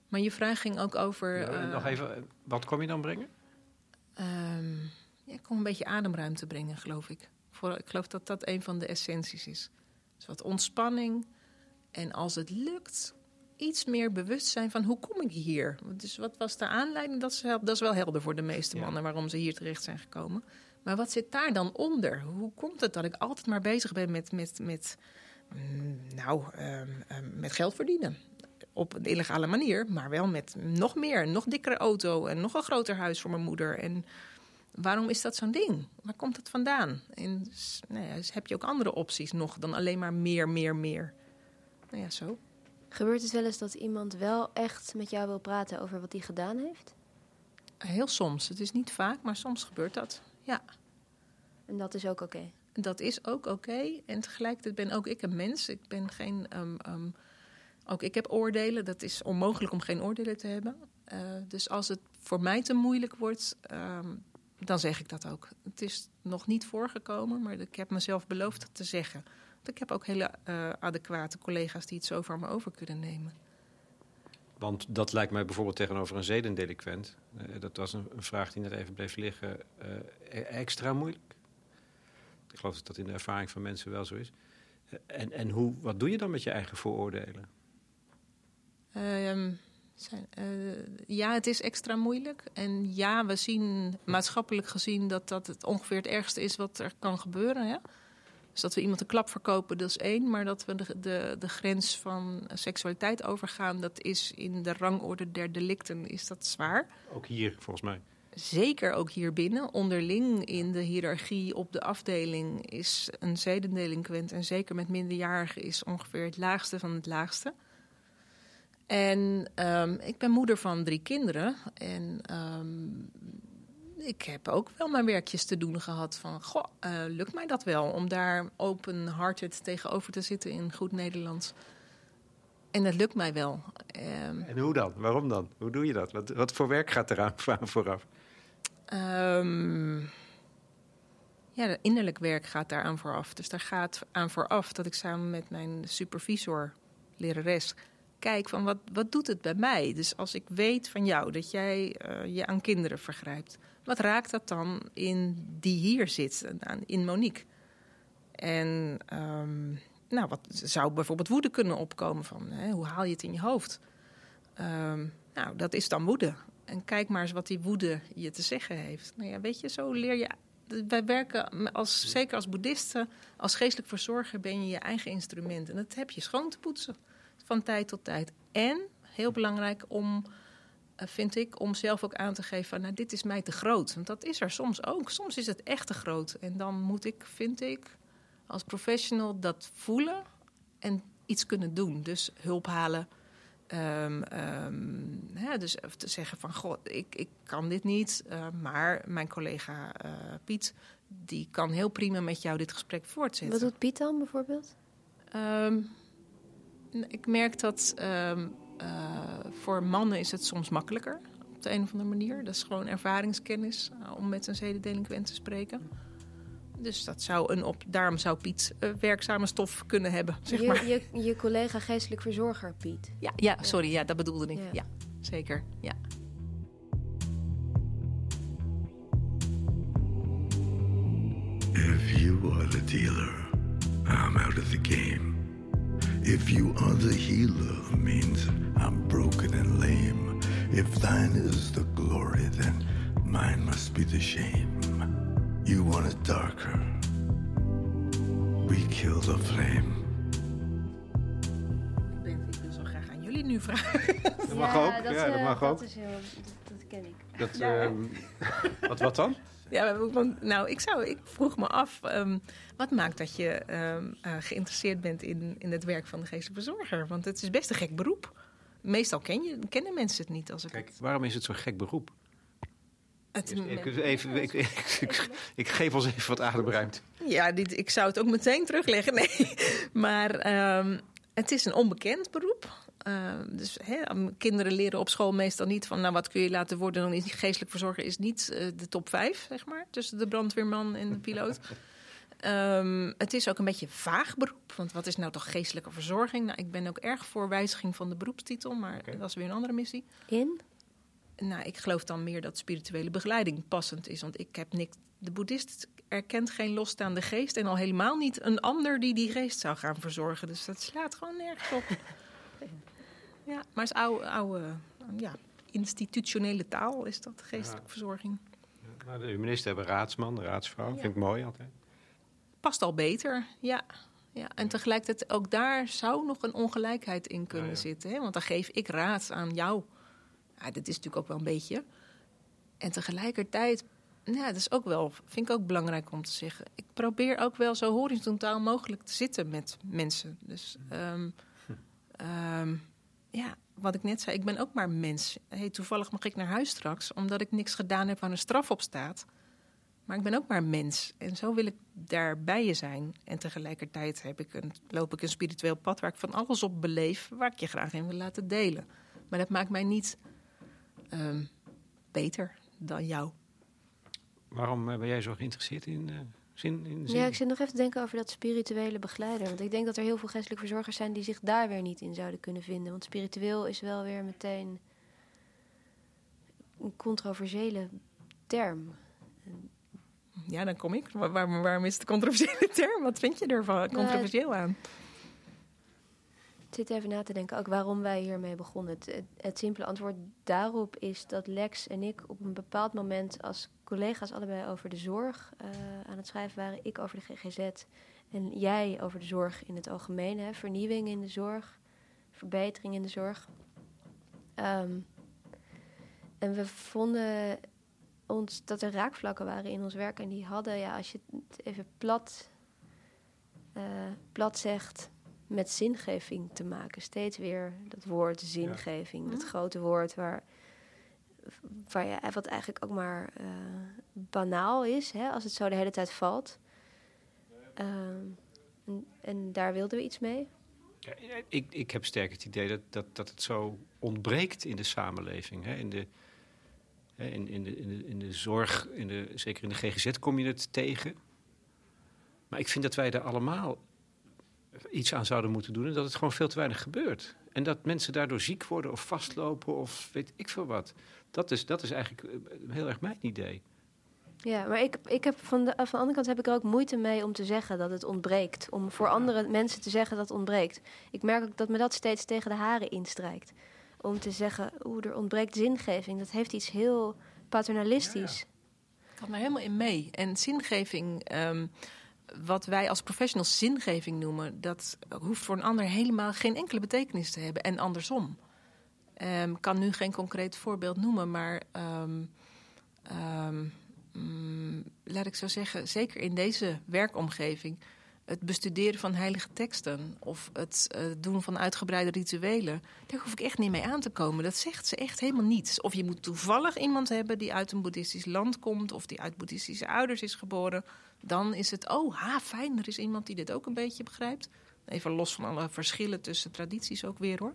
Maar je vraag ging ook over... Ja, uh, nog even, wat kom je dan brengen? Um, ja, ik kom een beetje ademruimte brengen, geloof ik. Voor, ik geloof dat dat een van de essenties is. Dus wat ontspanning. En als het lukt, iets meer bewust zijn van hoe kom ik hier? Dus wat was de aanleiding? Dat is, dat is wel helder voor de meeste mannen ja. waarom ze hier terecht zijn gekomen. Maar wat zit daar dan onder? Hoe komt het dat ik altijd maar bezig ben met, met, met, nou, um, um, met geld verdienen? Op een illegale manier, maar wel met nog meer, een nog dikkere auto en nog een groter huis voor mijn moeder. En waarom is dat zo'n ding? Waar komt het vandaan? En nou ja, dus heb je ook andere opties nog dan alleen maar meer, meer, meer? Nou ja, zo. Gebeurt het wel eens dat iemand wel echt met jou wil praten over wat hij gedaan heeft? Heel soms. Het is niet vaak, maar soms gebeurt dat. Ja. En dat is ook oké. Dat is ook oké. En tegelijkertijd ben ook ik een mens. Ik ben geen. ehm, ehm, ook ik heb oordelen. Dat is onmogelijk om geen oordelen te hebben. Eh, dus als het voor mij te moeilijk wordt, ehm, dan zeg ik dat ook. Het is nog niet voorgekomen, maar ik heb mezelf beloofd dat te zeggen. Ik heb ook hele eh, adequate collega's die het zo van me over kunnen nemen. Want dat lijkt mij bijvoorbeeld tegenover een zedendelinquent. eh, dat was een, een vraag die net even bleef liggen. eh, e- extra moeilijk. Ik geloof dat dat in de ervaring van mensen wel zo is. En en hoe, wat doe je dan met je eigen vooroordelen? Ehm, zijn, ja, het is extra moeilijk. En ja, we zien maatschappelijk gezien dat dat het ongeveer het ergste is wat er kan gebeuren. Ja? Dus dat we iemand een klap verkopen, dat is één. Maar dat we de, de, de grens van seksualiteit overgaan, dat is in de rangorde der delicten is dat zwaar. Ook hier, volgens mij. Zeker ook hier binnen, onderling in de hiërarchie op de afdeling, is een zedendelinquent en zeker met minderjarigen is ongeveer het laagste van het laagste. En ehm, ik ben moeder van drie kinderen en ehm, ik heb ook wel mijn werkjes te doen gehad van, goh, eh, lukt mij dat wel om daar open-hearted tegenover te zitten in goed Nederlands. En dat lukt mij wel. Ehm, En hoe dan? Waarom dan? Hoe doe je dat? Wat, wat voor werk gaat eraan <laughs> vooraf? Ehm, ja, innerlijk werk gaat daaraan vooraf. Dus daar gaat aan vooraf dat ik samen met mijn supervisor, lerares, kijk van wat, wat doet het bij mij? Dus als ik weet van jou dat jij eh, je aan kinderen vergrijpt, wat raakt dat dan in die hier zit, in Monique? En ehm, nou, wat zou bijvoorbeeld woede kunnen opkomen van hè, hoe haal je het in je hoofd? Ehm, nou, dat is dan woede. En kijk maar eens wat die woede je te zeggen heeft. Nou ja, weet je, zo leer je. Wij werken, als, zeker als boeddhisten, als geestelijk verzorger ben je je eigen instrument. En dat heb je schoon te poetsen van tijd tot tijd. En, heel belangrijk om, vind ik, om zelf ook aan te geven van, nou, dit is mij te groot. Want dat is er soms ook. Soms is het echt te groot. En dan moet ik, vind ik, als professional dat voelen en iets kunnen doen. Dus hulp halen. Ehm, hè, dus te zeggen van, goh, ik, ik kan dit niet. eh, maar mijn collega eh, Piet, die kan heel prima met jou dit gesprek voortzetten. Wat doet Piet dan bijvoorbeeld? Ehm, ik merk dat eh, voor mannen is het soms makkelijker. Op de een of andere manier. Dat is gewoon ervaringskennis eh, om met een zedendelinquent te spreken. Dus dat zou een op, daarom zou Piet eh, werkzame stof kunnen hebben, zeg maar. Je, je, je collega geestelijk verzorger, Piet. Ja, ja, sorry, ja, dat bedoelde ik. Ja. Ja, zeker. Ja. If you are the dealer, I'm out of the game. If you are the healer, means I'm broken and lame. If thine is the glory, then mine must be the shame. You want it darker. We kill the flame. Ik, ben, ik wil zo graag aan jullie nu vragen. Dat mag ook. ja, dat eh, mag ook. Is heel, dat, dat ken ik. Dat, <laughs> Ja. ehm, wat, wat dan? Ja, want, nou, ik, zou, ik vroeg me af, ehm, wat maakt dat je ehm, eh, geïnteresseerd bent in, in het werk van de geestelijke verzorger? Want het is best een gek beroep. Meestal ken je, kennen mensen het niet als ik Kijk, waarom is het zo'n gek beroep? het- Ik, even, ik, ik, ik, ik geef ons even wat ademruimte. ja, dit, ik zou het ook meteen terugleggen, nee. <laughs> Maar ehm, het is een onbekend beroep. Ehm, dus hè, kinderen leren op school meestal niet van... nou, wat kun je laten worden? Dan is geestelijk verzorger is niet eh, de top vijf, zeg maar. Tussen de brandweerman en de piloot. <laughs> Ehm, het is ook een beetje een vaag beroep. Want wat is nou toch geestelijke verzorging? Nou, ik ben ook erg voor wijziging van de beroepstitel. Maar dat is weer een andere missie. In? Nou, ik geloof dan meer dat spirituele begeleiding passend is. Want ik heb niks. De boeddhist erkent geen losstaande geest. En al helemaal niet een ander die die geest zou gaan verzorgen. Dus dat slaat gewoon nergens op. Ja, maar is oude, oude ja, institutionele taal is dat geestelijke verzorging. Nou, de humanisten hebben raadsman, raadsvrouw. Vind ik mooi altijd. Past al beter, ja. ja. En tegelijkertijd, ook daar zou nog een ongelijkheid in kunnen Ja, ja. zitten. Hè? Want dan geef ik raad aan jou. Ja, dat is natuurlijk ook wel een beetje. En tegelijkertijd, ja, dat is ook wel, vind ik ook belangrijk om te zeggen. Ik probeer ook wel zo horizontaal mogelijk te zitten met mensen. Dus ehm, ehm, ja, wat ik net zei, ik ben ook maar mens. Hey, toevallig mag ik naar huis straks, omdat ik niks gedaan heb waar een straf op staat. Maar ik ben ook maar mens. En zo wil ik daar bij je zijn. En tegelijkertijd heb ik een, loop ik een spiritueel pad waar ik van alles op beleef, waar ik je graag in wil laten delen. Maar dat maakt mij niet ehm, beter dan jou. Waarom eh, ben jij zo geïnteresseerd in, uh, zin, in zin? Ja, ik zit nog even te denken over dat spirituele begeleider. Want ik denk dat er heel veel geestelijke verzorgers zijn die zich daar weer niet in zouden kunnen vinden. Want spiritueel is wel weer meteen een controversiële term. Ja, dan kom ik. Waar, waarom is het een controversiële term? Wat vind je ervan controversieel aan? Zit even na te denken ook waarom wij hiermee begonnen. Het, het, simpele antwoord daarop is dat Lex en ik op een bepaald moment als collega's allebei over de zorg uh, aan het schrijven waren. Ik over de GGZ en jij over de zorg in het algemeen. Hè. Vernieuwing in de zorg, verbetering in de zorg. Um, en we vonden ons dat er raakvlakken waren in ons werk. En die hadden, ja, als je het even plat, uh, plat zegt, met zingeving te maken. Steeds weer dat woord zingeving, dat grote woord waar, waar ja, wat eigenlijk ook maar uh, banaal is, hè, als het zo de hele tijd valt. Uh, en, en, daar wilden we iets mee. Ja, ik, ik heb sterk het idee dat, dat, dat het zo ontbreekt in de samenleving. Hè, in de, in, in, de, in, de, in de zorg, in de, zeker in de GGZ kom je het tegen. Maar ik vind dat wij er allemaal iets aan zouden moeten doen... en dat het gewoon veel te weinig gebeurt. En dat mensen daardoor ziek worden of vastlopen of weet ik veel wat. Dat is, dat is eigenlijk eh, heel erg mijn idee. Ja, maar ik, ik heb van, de, van de andere kant heb ik er ook moeite mee om te zeggen dat het ontbreekt. Om voor andere mensen te zeggen dat het ontbreekt. Ik merk ook dat me dat steeds tegen de haren instrijkt om te zeggen, oeh, er ontbreekt zingeving. Dat heeft iets heel paternalistisch. Ik had er helemaal in mee. En zingeving, ehm, wat wij als professionals zingeving noemen, dat hoeft voor een ander helemaal geen enkele betekenis te hebben. En andersom. Ehm, ik kan nu geen concreet voorbeeld noemen, maar um, um, laat ik zo zeggen, zeker in deze werkomgeving het bestuderen van heilige teksten of het uh, doen van uitgebreide rituelen, daar hoef ik echt niet mee aan te komen. Dat zegt ze echt helemaal niets. Of je moet toevallig iemand hebben die uit een boeddhistisch land komt of die uit boeddhistische ouders is geboren. Dan is het, oh, ha, fijn, er is iemand die dit ook een beetje begrijpt. Even los van alle verschillen tussen tradities ook weer hoor.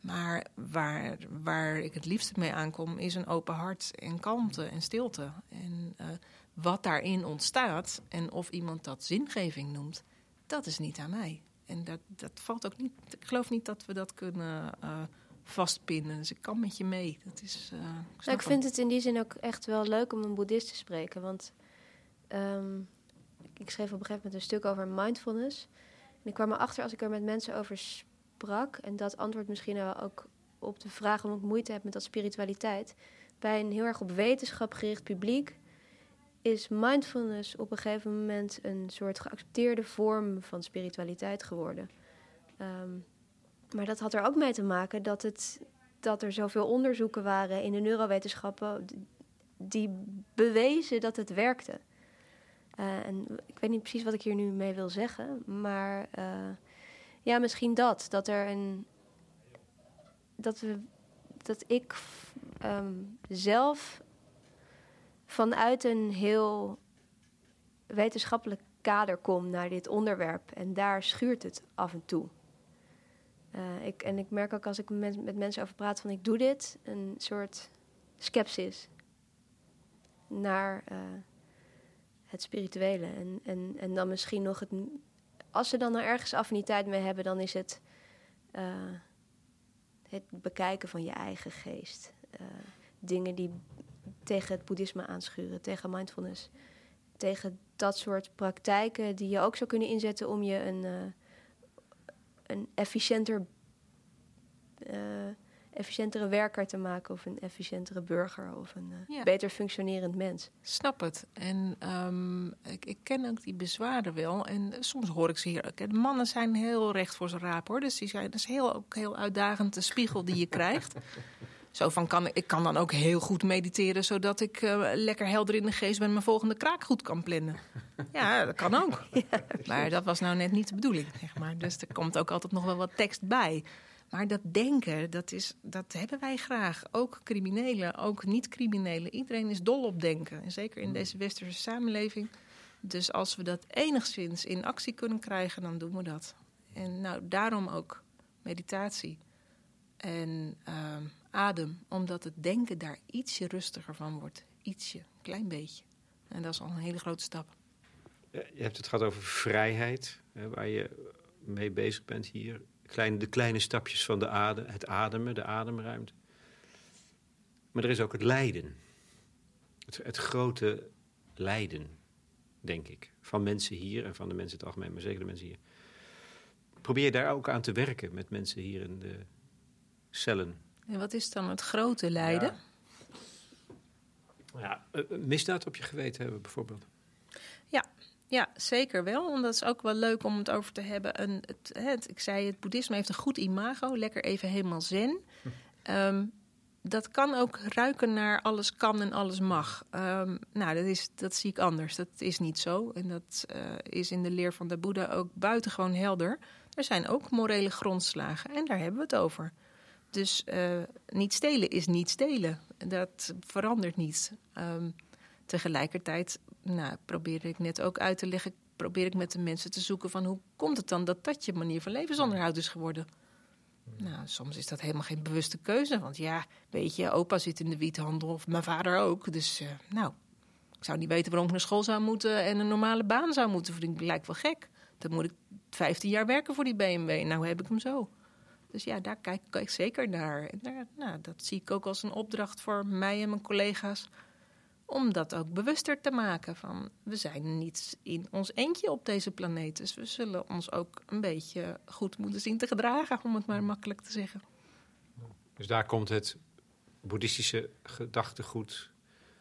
Maar waar, waar ik het liefst mee aankom is een open hart en kalmte en stilte. En uh, wat daarin ontstaat en of iemand dat zingeving noemt, dat is niet aan mij. En dat, dat valt ook niet. Ik geloof niet dat we dat kunnen uh, vastpinnen. Dus ik kan met je mee. Dat is, uh, ik, nou, ik vind het in die zin ook echt wel leuk om een boeddhist te spreken. Want um, ik schreef op een gegeven moment een stuk over mindfulness. En ik kwam erachter als ik er met mensen over sprak. En dat antwoord misschien ook op de vraag om ik moeite heb met dat spiritualiteit. Bij een heel erg op wetenschap gericht publiek is mindfulness op een gegeven moment een soort geaccepteerde vorm van spiritualiteit geworden. Um, maar dat had er ook mee te maken dat, het, dat er zoveel onderzoeken waren in de neurowetenschappen die bewezen dat het werkte. Uh, en ik weet niet precies wat ik hier nu mee wil zeggen, maar uh, ja, misschien dat. Dat er een. Dat, we, dat ik um, zelf vanuit een heel wetenschappelijk kader kom naar dit onderwerp. En daar schuurt het af en toe. Uh, ik, en ik merk ook als ik met, met mensen over praat van ik doe dit, een soort skepsis naar uh, het spirituele. En, en, en dan misschien nog het. Als ze dan er ergens affiniteit mee hebben, dan is het uh, het bekijken van je eigen geest. dingen die tegen het boeddhisme aanschuren, tegen mindfulness. Tegen dat soort praktijken die je ook zou kunnen inzetten om je een, uh, een efficiënter, efficiëntere werker te maken, of een efficiëntere burger, of een uh, ja. beter functionerend mens. Snap het. En um, ik, ik, ken ook die bezwaren wel. En soms hoor ik ze hier. De mannen zijn heel recht voor zijn raap hoor. Dus die zijn, dat is heel, ook heel uitdagend de spiegel die je <laughs> krijgt. Zo van kan, ik kan dan ook heel goed mediteren, zodat ik uh, lekker helder in de geest ben mijn volgende kraak goed kan plannen. Ja, dat kan ook. <laughs> Maar dat was nou net niet de bedoeling, zeg maar. Dus er komt ook altijd nog wel wat tekst bij. Maar dat denken, dat, is, dat hebben wij graag. Ook criminelen, ook niet-criminelen. Iedereen is dol op denken. En zeker in deze westerse samenleving. Dus als we dat enigszins in actie kunnen krijgen, dan doen we dat. En nou, daarom ook meditatie en ehm, adem. Omdat het denken daar ietsje rustiger van wordt. Ietsje, een klein beetje. En dat is al een hele grote stap. Je hebt het gehad over vrijheid, waar je mee bezig bent hier. Kleine, de kleine stapjes van de adem, het ademen, de ademruimte. Maar er is ook het lijden. Het, het grote lijden, denk ik. Van mensen hier en van de mensen in het algemeen, maar zeker de mensen hier. Probeer je daar ook aan te werken met mensen hier in de cellen. En wat is dan het grote lijden? Ja, ja misdaad op je geweten hebben bijvoorbeeld. Ja, ja, zeker wel. En dat is ook wel leuk om het over te hebben. Een, het, het, ik zei, het boeddhisme heeft een goed imago. Lekker even helemaal zen. <laughs> Hm. dat kan ook ruiken naar alles kan en alles mag. Um, nou, dat, is, dat zie ik anders. Dat is niet zo. En dat uh, is in de leer van de Boeddha ook buitengewoon helder. Er zijn ook morele grondslagen en daar hebben we het over. Dus uh, niet stelen is niet stelen. Dat verandert niet. Um, tegelijkertijd nou, probeer ik net ook uit te leggen, probeer ik met de mensen te zoeken van hoe komt het dan dat dat je manier van levensonderhoud is geworden. Nou, soms is dat helemaal geen bewuste keuze. Want ja, weet je, opa zit in de wiethandel of mijn vader ook. Dus uh, nou, ik zou niet weten waarom ik naar school zou moeten en een normale baan zou moeten verdienen. Lijkt wel gek. Dan moet ik 15 jaar werken voor die BMW. Nou heb ik hem zo. Dus ja, daar kijk, kijk ik zeker naar. En daar, nou, dat zie ik ook als een opdracht voor mij en mijn collega's om dat ook bewuster te maken. Van we zijn niet in ons eentje op deze planeet. Dus we zullen ons ook een beetje goed moeten zien te gedragen, om het maar makkelijk te zeggen. Dus daar komt het boeddhistische gedachtegoed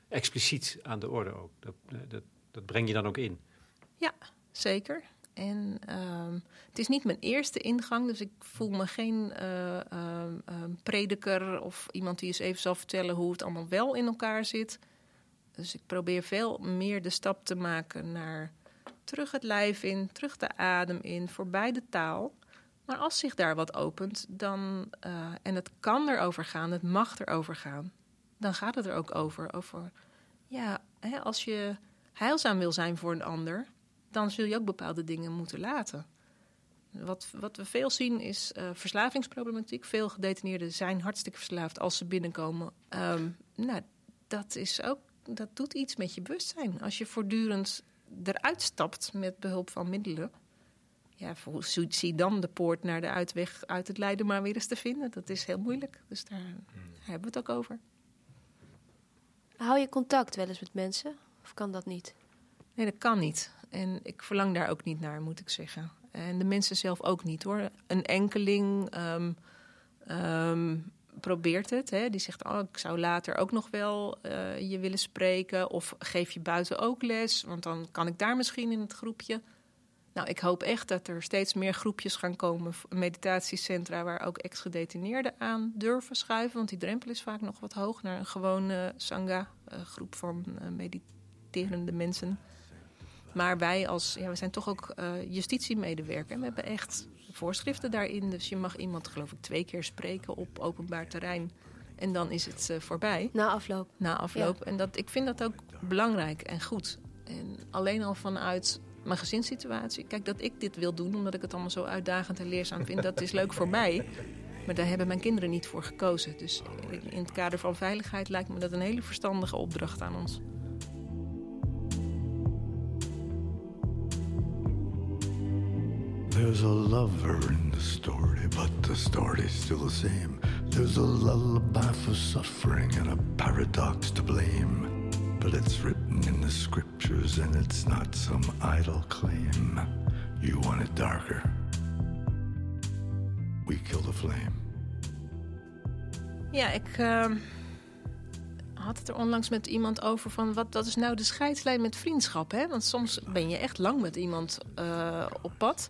expliciet aan de orde ook. Dat, dat, dat breng je dan ook in. Ja, zeker. En uh, het is niet mijn eerste ingang, dus ik voel me geen uh, uh, prediker of iemand die eens even zal vertellen hoe het allemaal wel in elkaar zit. Dus ik probeer veel meer de stap te maken naar terug het lijf in, terug de adem in, voorbij de taal. Maar als zich daar wat opent, dan, uh, en het kan erover gaan, het mag erover gaan, dan gaat het er ook over. Over, ja, hè, als je heilzaam wil zijn voor een ander, dan zul je ook bepaalde dingen moeten laten. Wat, wat we veel zien is uh, verslavingsproblematiek. Veel gedetineerden zijn hartstikke verslaafd als ze binnenkomen. Um, nou, dat is ook dat doet iets met je bewustzijn. Als je voortdurend eruit stapt met behulp van middelen. Ja, zie dan de poort naar de uitweg uit het lijden maar weer eens te vinden. Dat is heel moeilijk. Dus daar, hmm. hebben we het ook over. Hou je contact wel eens met mensen? Of kan dat niet? Nee, dat kan niet. En ik verlang daar ook niet naar, moet ik zeggen. En de mensen zelf ook niet hoor. Een enkeling um, um, probeert het. Hè. Die zegt, oh, ik zou later ook nog wel uh, je willen spreken. Of geef je buiten ook les, want dan kan ik daar misschien in het groepje. Nou, ik hoop echt dat er steeds meer groepjes gaan komen, meditatiecentra, waar ook ex-gedetineerden aan durven schuiven. Want die drempel is vaak nog wat hoog naar een gewone sangha, uh, groep van mediterende mensen. Maar wij als, ja, we zijn toch ook uh, justitiemedewerker. En we hebben echt voorschriften daarin. Dus je mag iemand, geloof ik, twee keer spreken op openbaar terrein. En dan is het uh, voorbij. Na afloop. Na afloop. En dat, ik vind dat ook belangrijk en goed. En alleen al vanuit mijn gezinssituatie. Kijk, dat ik dit wil doen, omdat ik het allemaal zo uitdagend en leerzaam vind, dat is leuk voor mij. Maar daar hebben mijn kinderen niet voor gekozen. Dus in het kader van veiligheid lijkt me dat een hele verstandige opdracht aan ons. There's a lover in the story, but the story's still the same. There's a lullaby for suffering and a paradox to blame. But it's written in the scriptures and it's not some idle claim. You want it darker. We kill the flame. Ja, ik uh, had het er onlangs met iemand over van wat dat is nou de scheidslijn met vriendschap. Hè? Want soms ben je echt lang met iemand uh, op pad.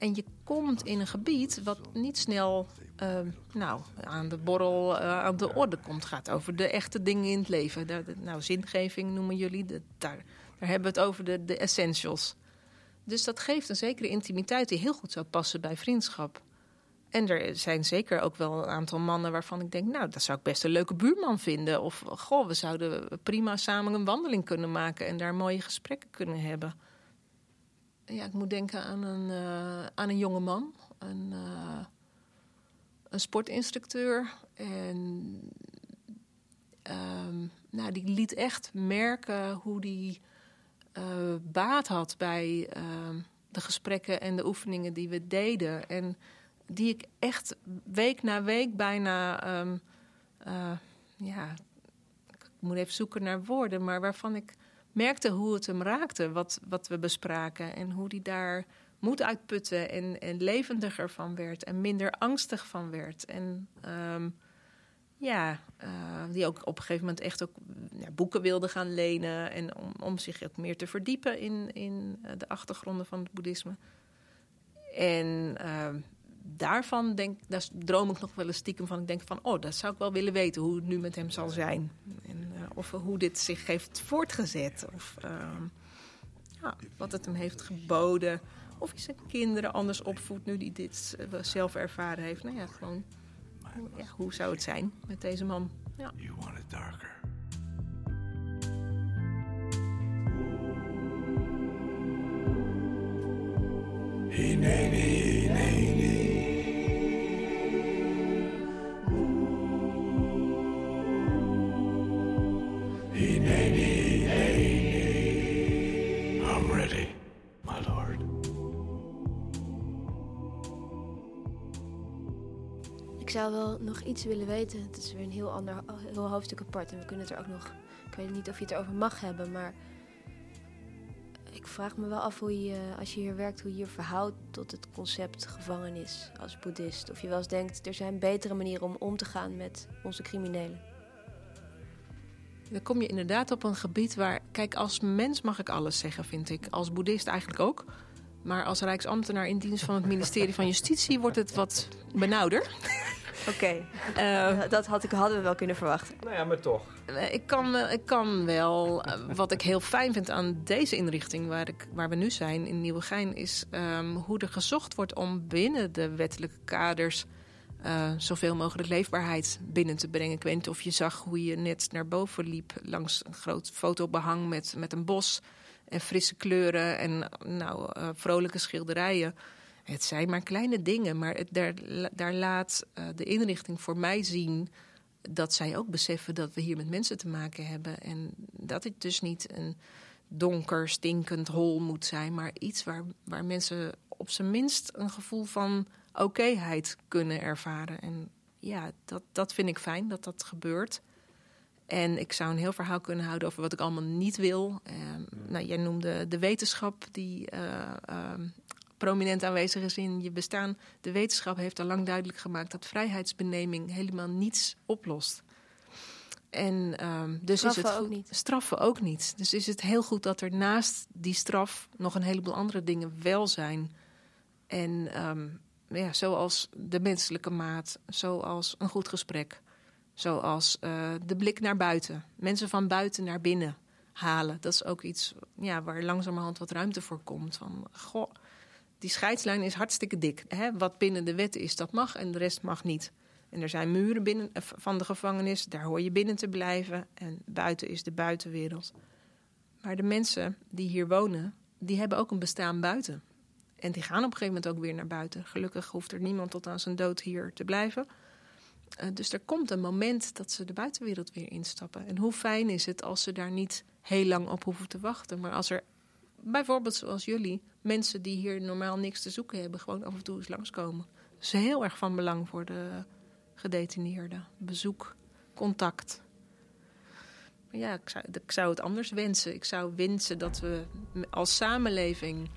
En je komt in een gebied wat niet snel uh, nou, aan de borrel, uh, aan de orde komt. gaat over de echte dingen in het leven. Nou, zingeving noemen jullie. De, daar, Daar hebben we het over de, de essentials. Dus dat geeft een zekere intimiteit die heel goed zou passen bij vriendschap. En er zijn zeker ook wel een aantal mannen waarvan ik denk, nou, dat zou ik best een leuke buurman vinden. Of, goh, we zouden prima samen een wandeling kunnen maken en daar mooie gesprekken kunnen hebben. Ja, ik moet denken aan een, uh, aan een jonge man, een, uh, een sportinstructeur. En um, nou, die liet echt merken hoe die uh, baat had bij de gesprekken en de oefeningen die we deden. En die ik echt week na week bijna. Uh, ja, ik moet even zoeken naar woorden, maar waarvan ik merkte hoe het hem raakte, wat, wat we bespraken. En hoe hij daar moed uitputte en, en levendiger van werd en minder angstig van werd. En um, ja, uh, die ook op een gegeven moment echt ook ja, boeken wilde gaan lenen. En om, om zich ook meer te verdiepen in, in uh, de achtergronden van het boeddhisme. En uh, daarvan denk, daar droom ik nog wel eens stiekem van. Ik denk van, oh, dat zou ik wel willen weten hoe het nu met hem zal zijn. En, uh, of hoe dit zich heeft voortgezet. Of uh, ja, wat het hem heeft geboden. Of hij zijn kinderen anders opvoedt nu hij dit uh, zelf ervaren heeft. Nou ja, gewoon, ja, hoe zou het zijn met deze man? Ja. You want it darker. Hey, zou wel nog iets willen weten. Het is weer een heel ander heel hoofdstuk apart. En we kunnen het er ook nog. Ik weet niet of je het erover mag hebben, maar. Ik vraag me wel af hoe je, als je hier werkt, hoe je je verhoudt tot het concept gevangenis als boeddhist. Of je wel eens denkt, er zijn betere manieren om om te gaan met onze criminelen. Dan kom je inderdaad op een gebied waar... Kijk, als mens mag ik alles zeggen, vind ik. Als boeddhist eigenlijk ook. Maar als rijksambtenaar in dienst van het ministerie van Justitie... wordt het wat benauwder. Oké, okay. uh, dat had ik, hadden we wel kunnen verwachten. Nou ja, maar toch. Ik kan, ik kan wel... Wat ik heel fijn vind aan deze inrichting waar, ik, waar we nu zijn in Nieuwegein... is um, hoe er gezocht wordt om binnen de wettelijke kaders... Uh, zoveel mogelijk leefbaarheid binnen te brengen. Ik weet niet of je zag hoe je net naar boven liep... langs een groot fotobehang met, met een bos en frisse kleuren... en nou, vrolijke schilderijen... Het zijn maar kleine dingen, maar het, daar, daar, laat uh, de inrichting voor mij zien dat zij ook beseffen dat we hier met mensen te maken hebben. En dat het dus niet een donker, stinkend hol moet zijn, maar iets waar, waar mensen op zijn minst een gevoel van okéheid kunnen ervaren. En ja, dat, dat vind ik fijn dat dat gebeurt. En ik zou een heel verhaal kunnen houden over wat ik allemaal niet wil. Uh, nou, jij noemde de wetenschap die uh, uh, prominent aanwezig is in je bestaan. De wetenschap heeft al lang duidelijk gemaakt dat vrijheidsbeneming helemaal niets oplost. En um, dus straffen is het ook niet. straffen ook niet. Dus is het heel goed dat er naast die straf nog een heleboel andere dingen wel zijn. En um, ja, zoals de menselijke maat, zoals een goed gesprek, zoals uh, de blik naar buiten, mensen van buiten naar binnen halen. Dat is ook iets ja, waar langzamerhand wat ruimte voor komt. Van, goh, die scheidslijn is hartstikke dik. Hè? Wat binnen de wet is, dat mag en de rest mag niet. En er zijn muren binnen, van de gevangenis, daar hoor je binnen te blijven. En buiten is de buitenwereld. Maar de mensen die hier wonen, die hebben ook een bestaan buiten. En die gaan op een gegeven moment ook weer naar buiten. Gelukkig hoeft er niemand tot aan zijn dood hier te blijven. Uh, dus er komt een moment dat ze de buitenwereld weer instappen. En hoe fijn is het als ze daar niet heel lang op hoeven te wachten. Maar als er bijvoorbeeld zoals jullie, mensen die hier normaal niks te zoeken hebben, gewoon af en toe eens langskomen. Dat is heel erg van belang voor de gedetineerden. Bezoek, contact. Maar ja, ik zou, ik zou het anders wensen. Ik zou wensen dat we als samenleving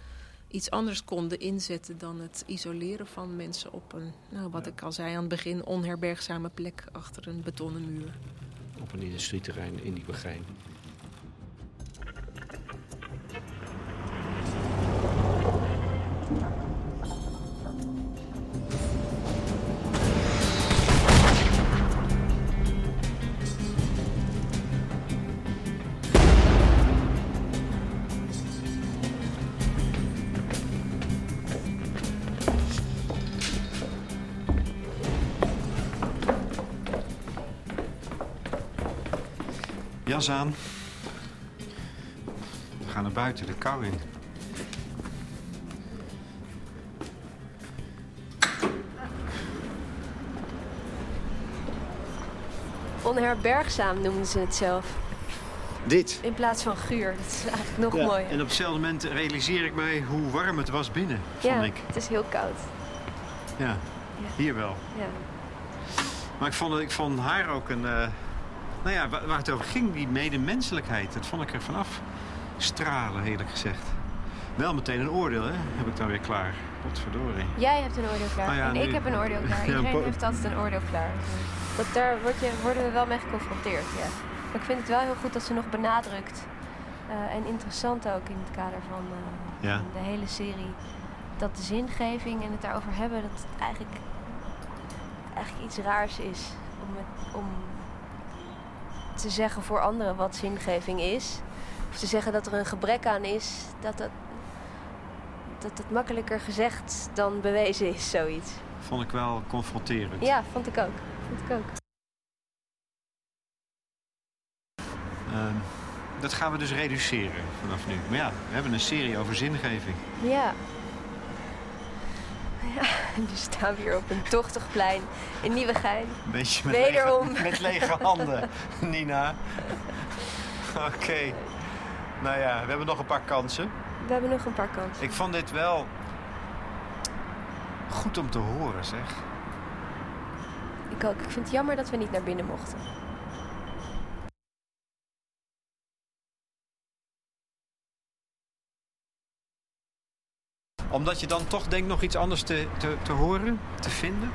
iets anders konden inzetten dan het isoleren van mensen op een, nou, wat ik al zei aan het begin, onherbergzame plek achter een betonnen muur. Op een industrieterrein in die Jas aan. We gaan naar buiten, de kou in. Onherbergzaam noemden ze het zelf. Dit. In plaats van guur. Dat is eigenlijk nog Ja, mooier. En op hetzelfde moment realiseer ik mij hoe warm het was binnen, vond ja, ik. het is heel koud. Ja, Ja. hier wel. Ja. Maar ik vond, ik vond haar ook een... eh, nou ja, waar, het over ging, die medemenselijkheid. Dat vond ik er vanaf stralen, eerlijk gezegd. Wel meteen een oordeel, hè? Heb ik dan weer klaar. Potverdorie. Jij hebt een oordeel klaar Ah ja, en nu- ik heb een oordeel <laughs> klaar. Iedereen heeft altijd een oordeel klaar. Dat daar word je, worden we wel mee geconfronteerd, ja. Maar ik vind het wel heel goed dat ze nog benadrukt. eh, en interessant ook in het kader van, eh, Ja. van de hele serie. Dat de zingeving en het daarover hebben, dat het eigenlijk, eigenlijk iets raars is. Om, het, om te zeggen voor anderen wat zingeving is. Of te zeggen dat er een gebrek aan is. Dat dat, dat het makkelijker gezegd dan bewezen is, zoiets. Vond ik wel confronterend. Ja, vond ik ook. Vond ik ook. Ehm, dat gaan we dus reduceren vanaf nu. Maar ja, we hebben een serie over zingeving. Ja. Ja, <laughs> nu staan we hier op een tochtig plein in Nieuwegein. Beetje met, Wederom. lege, met lege handen, Nina. Oké. Nou ja, we hebben nog een paar kansen. We hebben nog een paar kansen. Ik vond dit wel goed om te horen, zeg. Ik ook. Ik vind het jammer dat we niet naar binnen mochten. Omdat je dan toch denkt nog iets anders te, te, te horen, te vinden.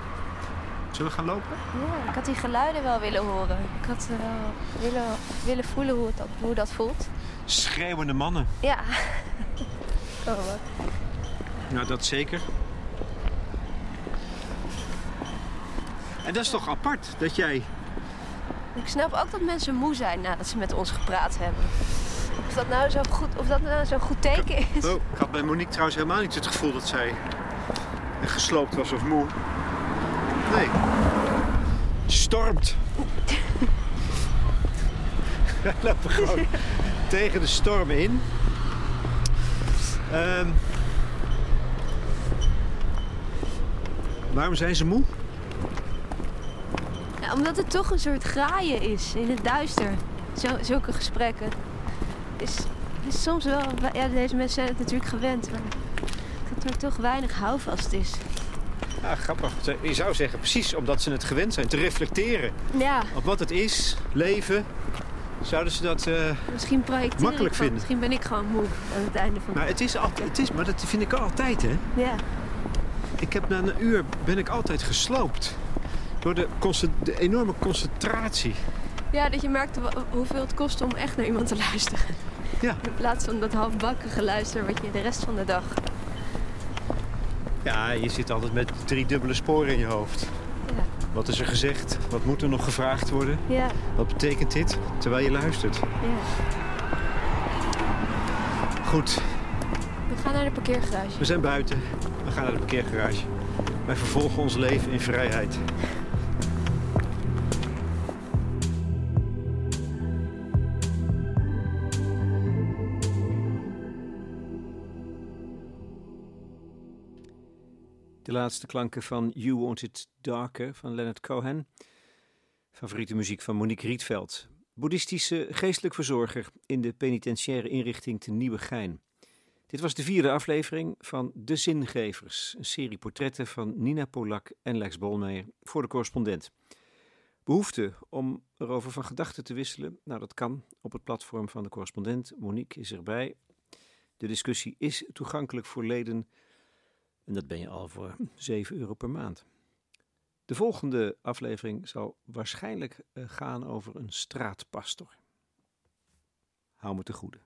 Zullen we gaan lopen? Ja, ik had die geluiden wel willen horen. Ik had eh, wel willen, willen voelen hoe, het dat, hoe dat voelt. Schreeuwende mannen. Ja. <laughs> Oh, wat. Nou, dat zeker. En dat is toch apart dat jij Ik snap ook dat mensen moe zijn nadat ze met ons gepraat hebben. Of dat nou zo goed, of dat nou zo'n goed teken is. Oh, ik had bij Monique trouwens helemaal niet het gevoel dat zij gesloopt was of moe. Nee. Stormt. <laughs> Wij lopen gewoon tegen de storm in. Ehm, waarom zijn ze moe? Ja, omdat het toch een soort graaien is in het duister. Zo, zulke gesprekken. Is, is soms wel. Ja, deze mensen zijn het natuurlijk gewend. Maar dat er toch weinig houvast is. Ja, grappig. Je zou zeggen, precies omdat ze het gewend zijn te reflecteren Ja, op wat het is, leven. Zouden ze dat. eh, misschien Makkelijk vinden. Misschien ben ik gewoon moe aan het einde van Maar het is altijd, het is, maar dat vind ik altijd, hè? Ja, Ik heb na een uur ben ik altijd gesloopt. Door de enorme concentratie. Ja, dat je merkt hoeveel het kost om echt naar iemand te luisteren. Ja. In plaats van dat halfbakkige luisteren wat je de rest van de dag. Ja, je zit altijd met drie dubbele sporen in je hoofd. Ja, Wat is er gezegd? Wat moet er nog gevraagd worden? ja, Wat betekent dit? Terwijl je luistert. ja. Goed, We gaan naar de parkeergarage. we zijn buiten. We gaan naar de parkeergarage. Wij vervolgen ons leven in vrijheid. De laatste klanken van You Want It Darker van Leonard Cohen. Favoriete muziek van Monique Rietveld. Boeddhistische geestelijk verzorger in de penitentiaire inrichting te Nieuwegein. Dit was de vierde aflevering van De Zingevers, een serie portretten van Nina Polak en Lex Bolmeijer voor de correspondent. Behoefte om erover van gedachten te wisselen? Nou, dat kan op het platform van de correspondent. Monique is erbij. De discussie is toegankelijk voor leden en dat ben je al voor 7 euro per maand. De volgende aflevering zal waarschijnlijk eh, gaan over een straatpastor. Hou me te goede.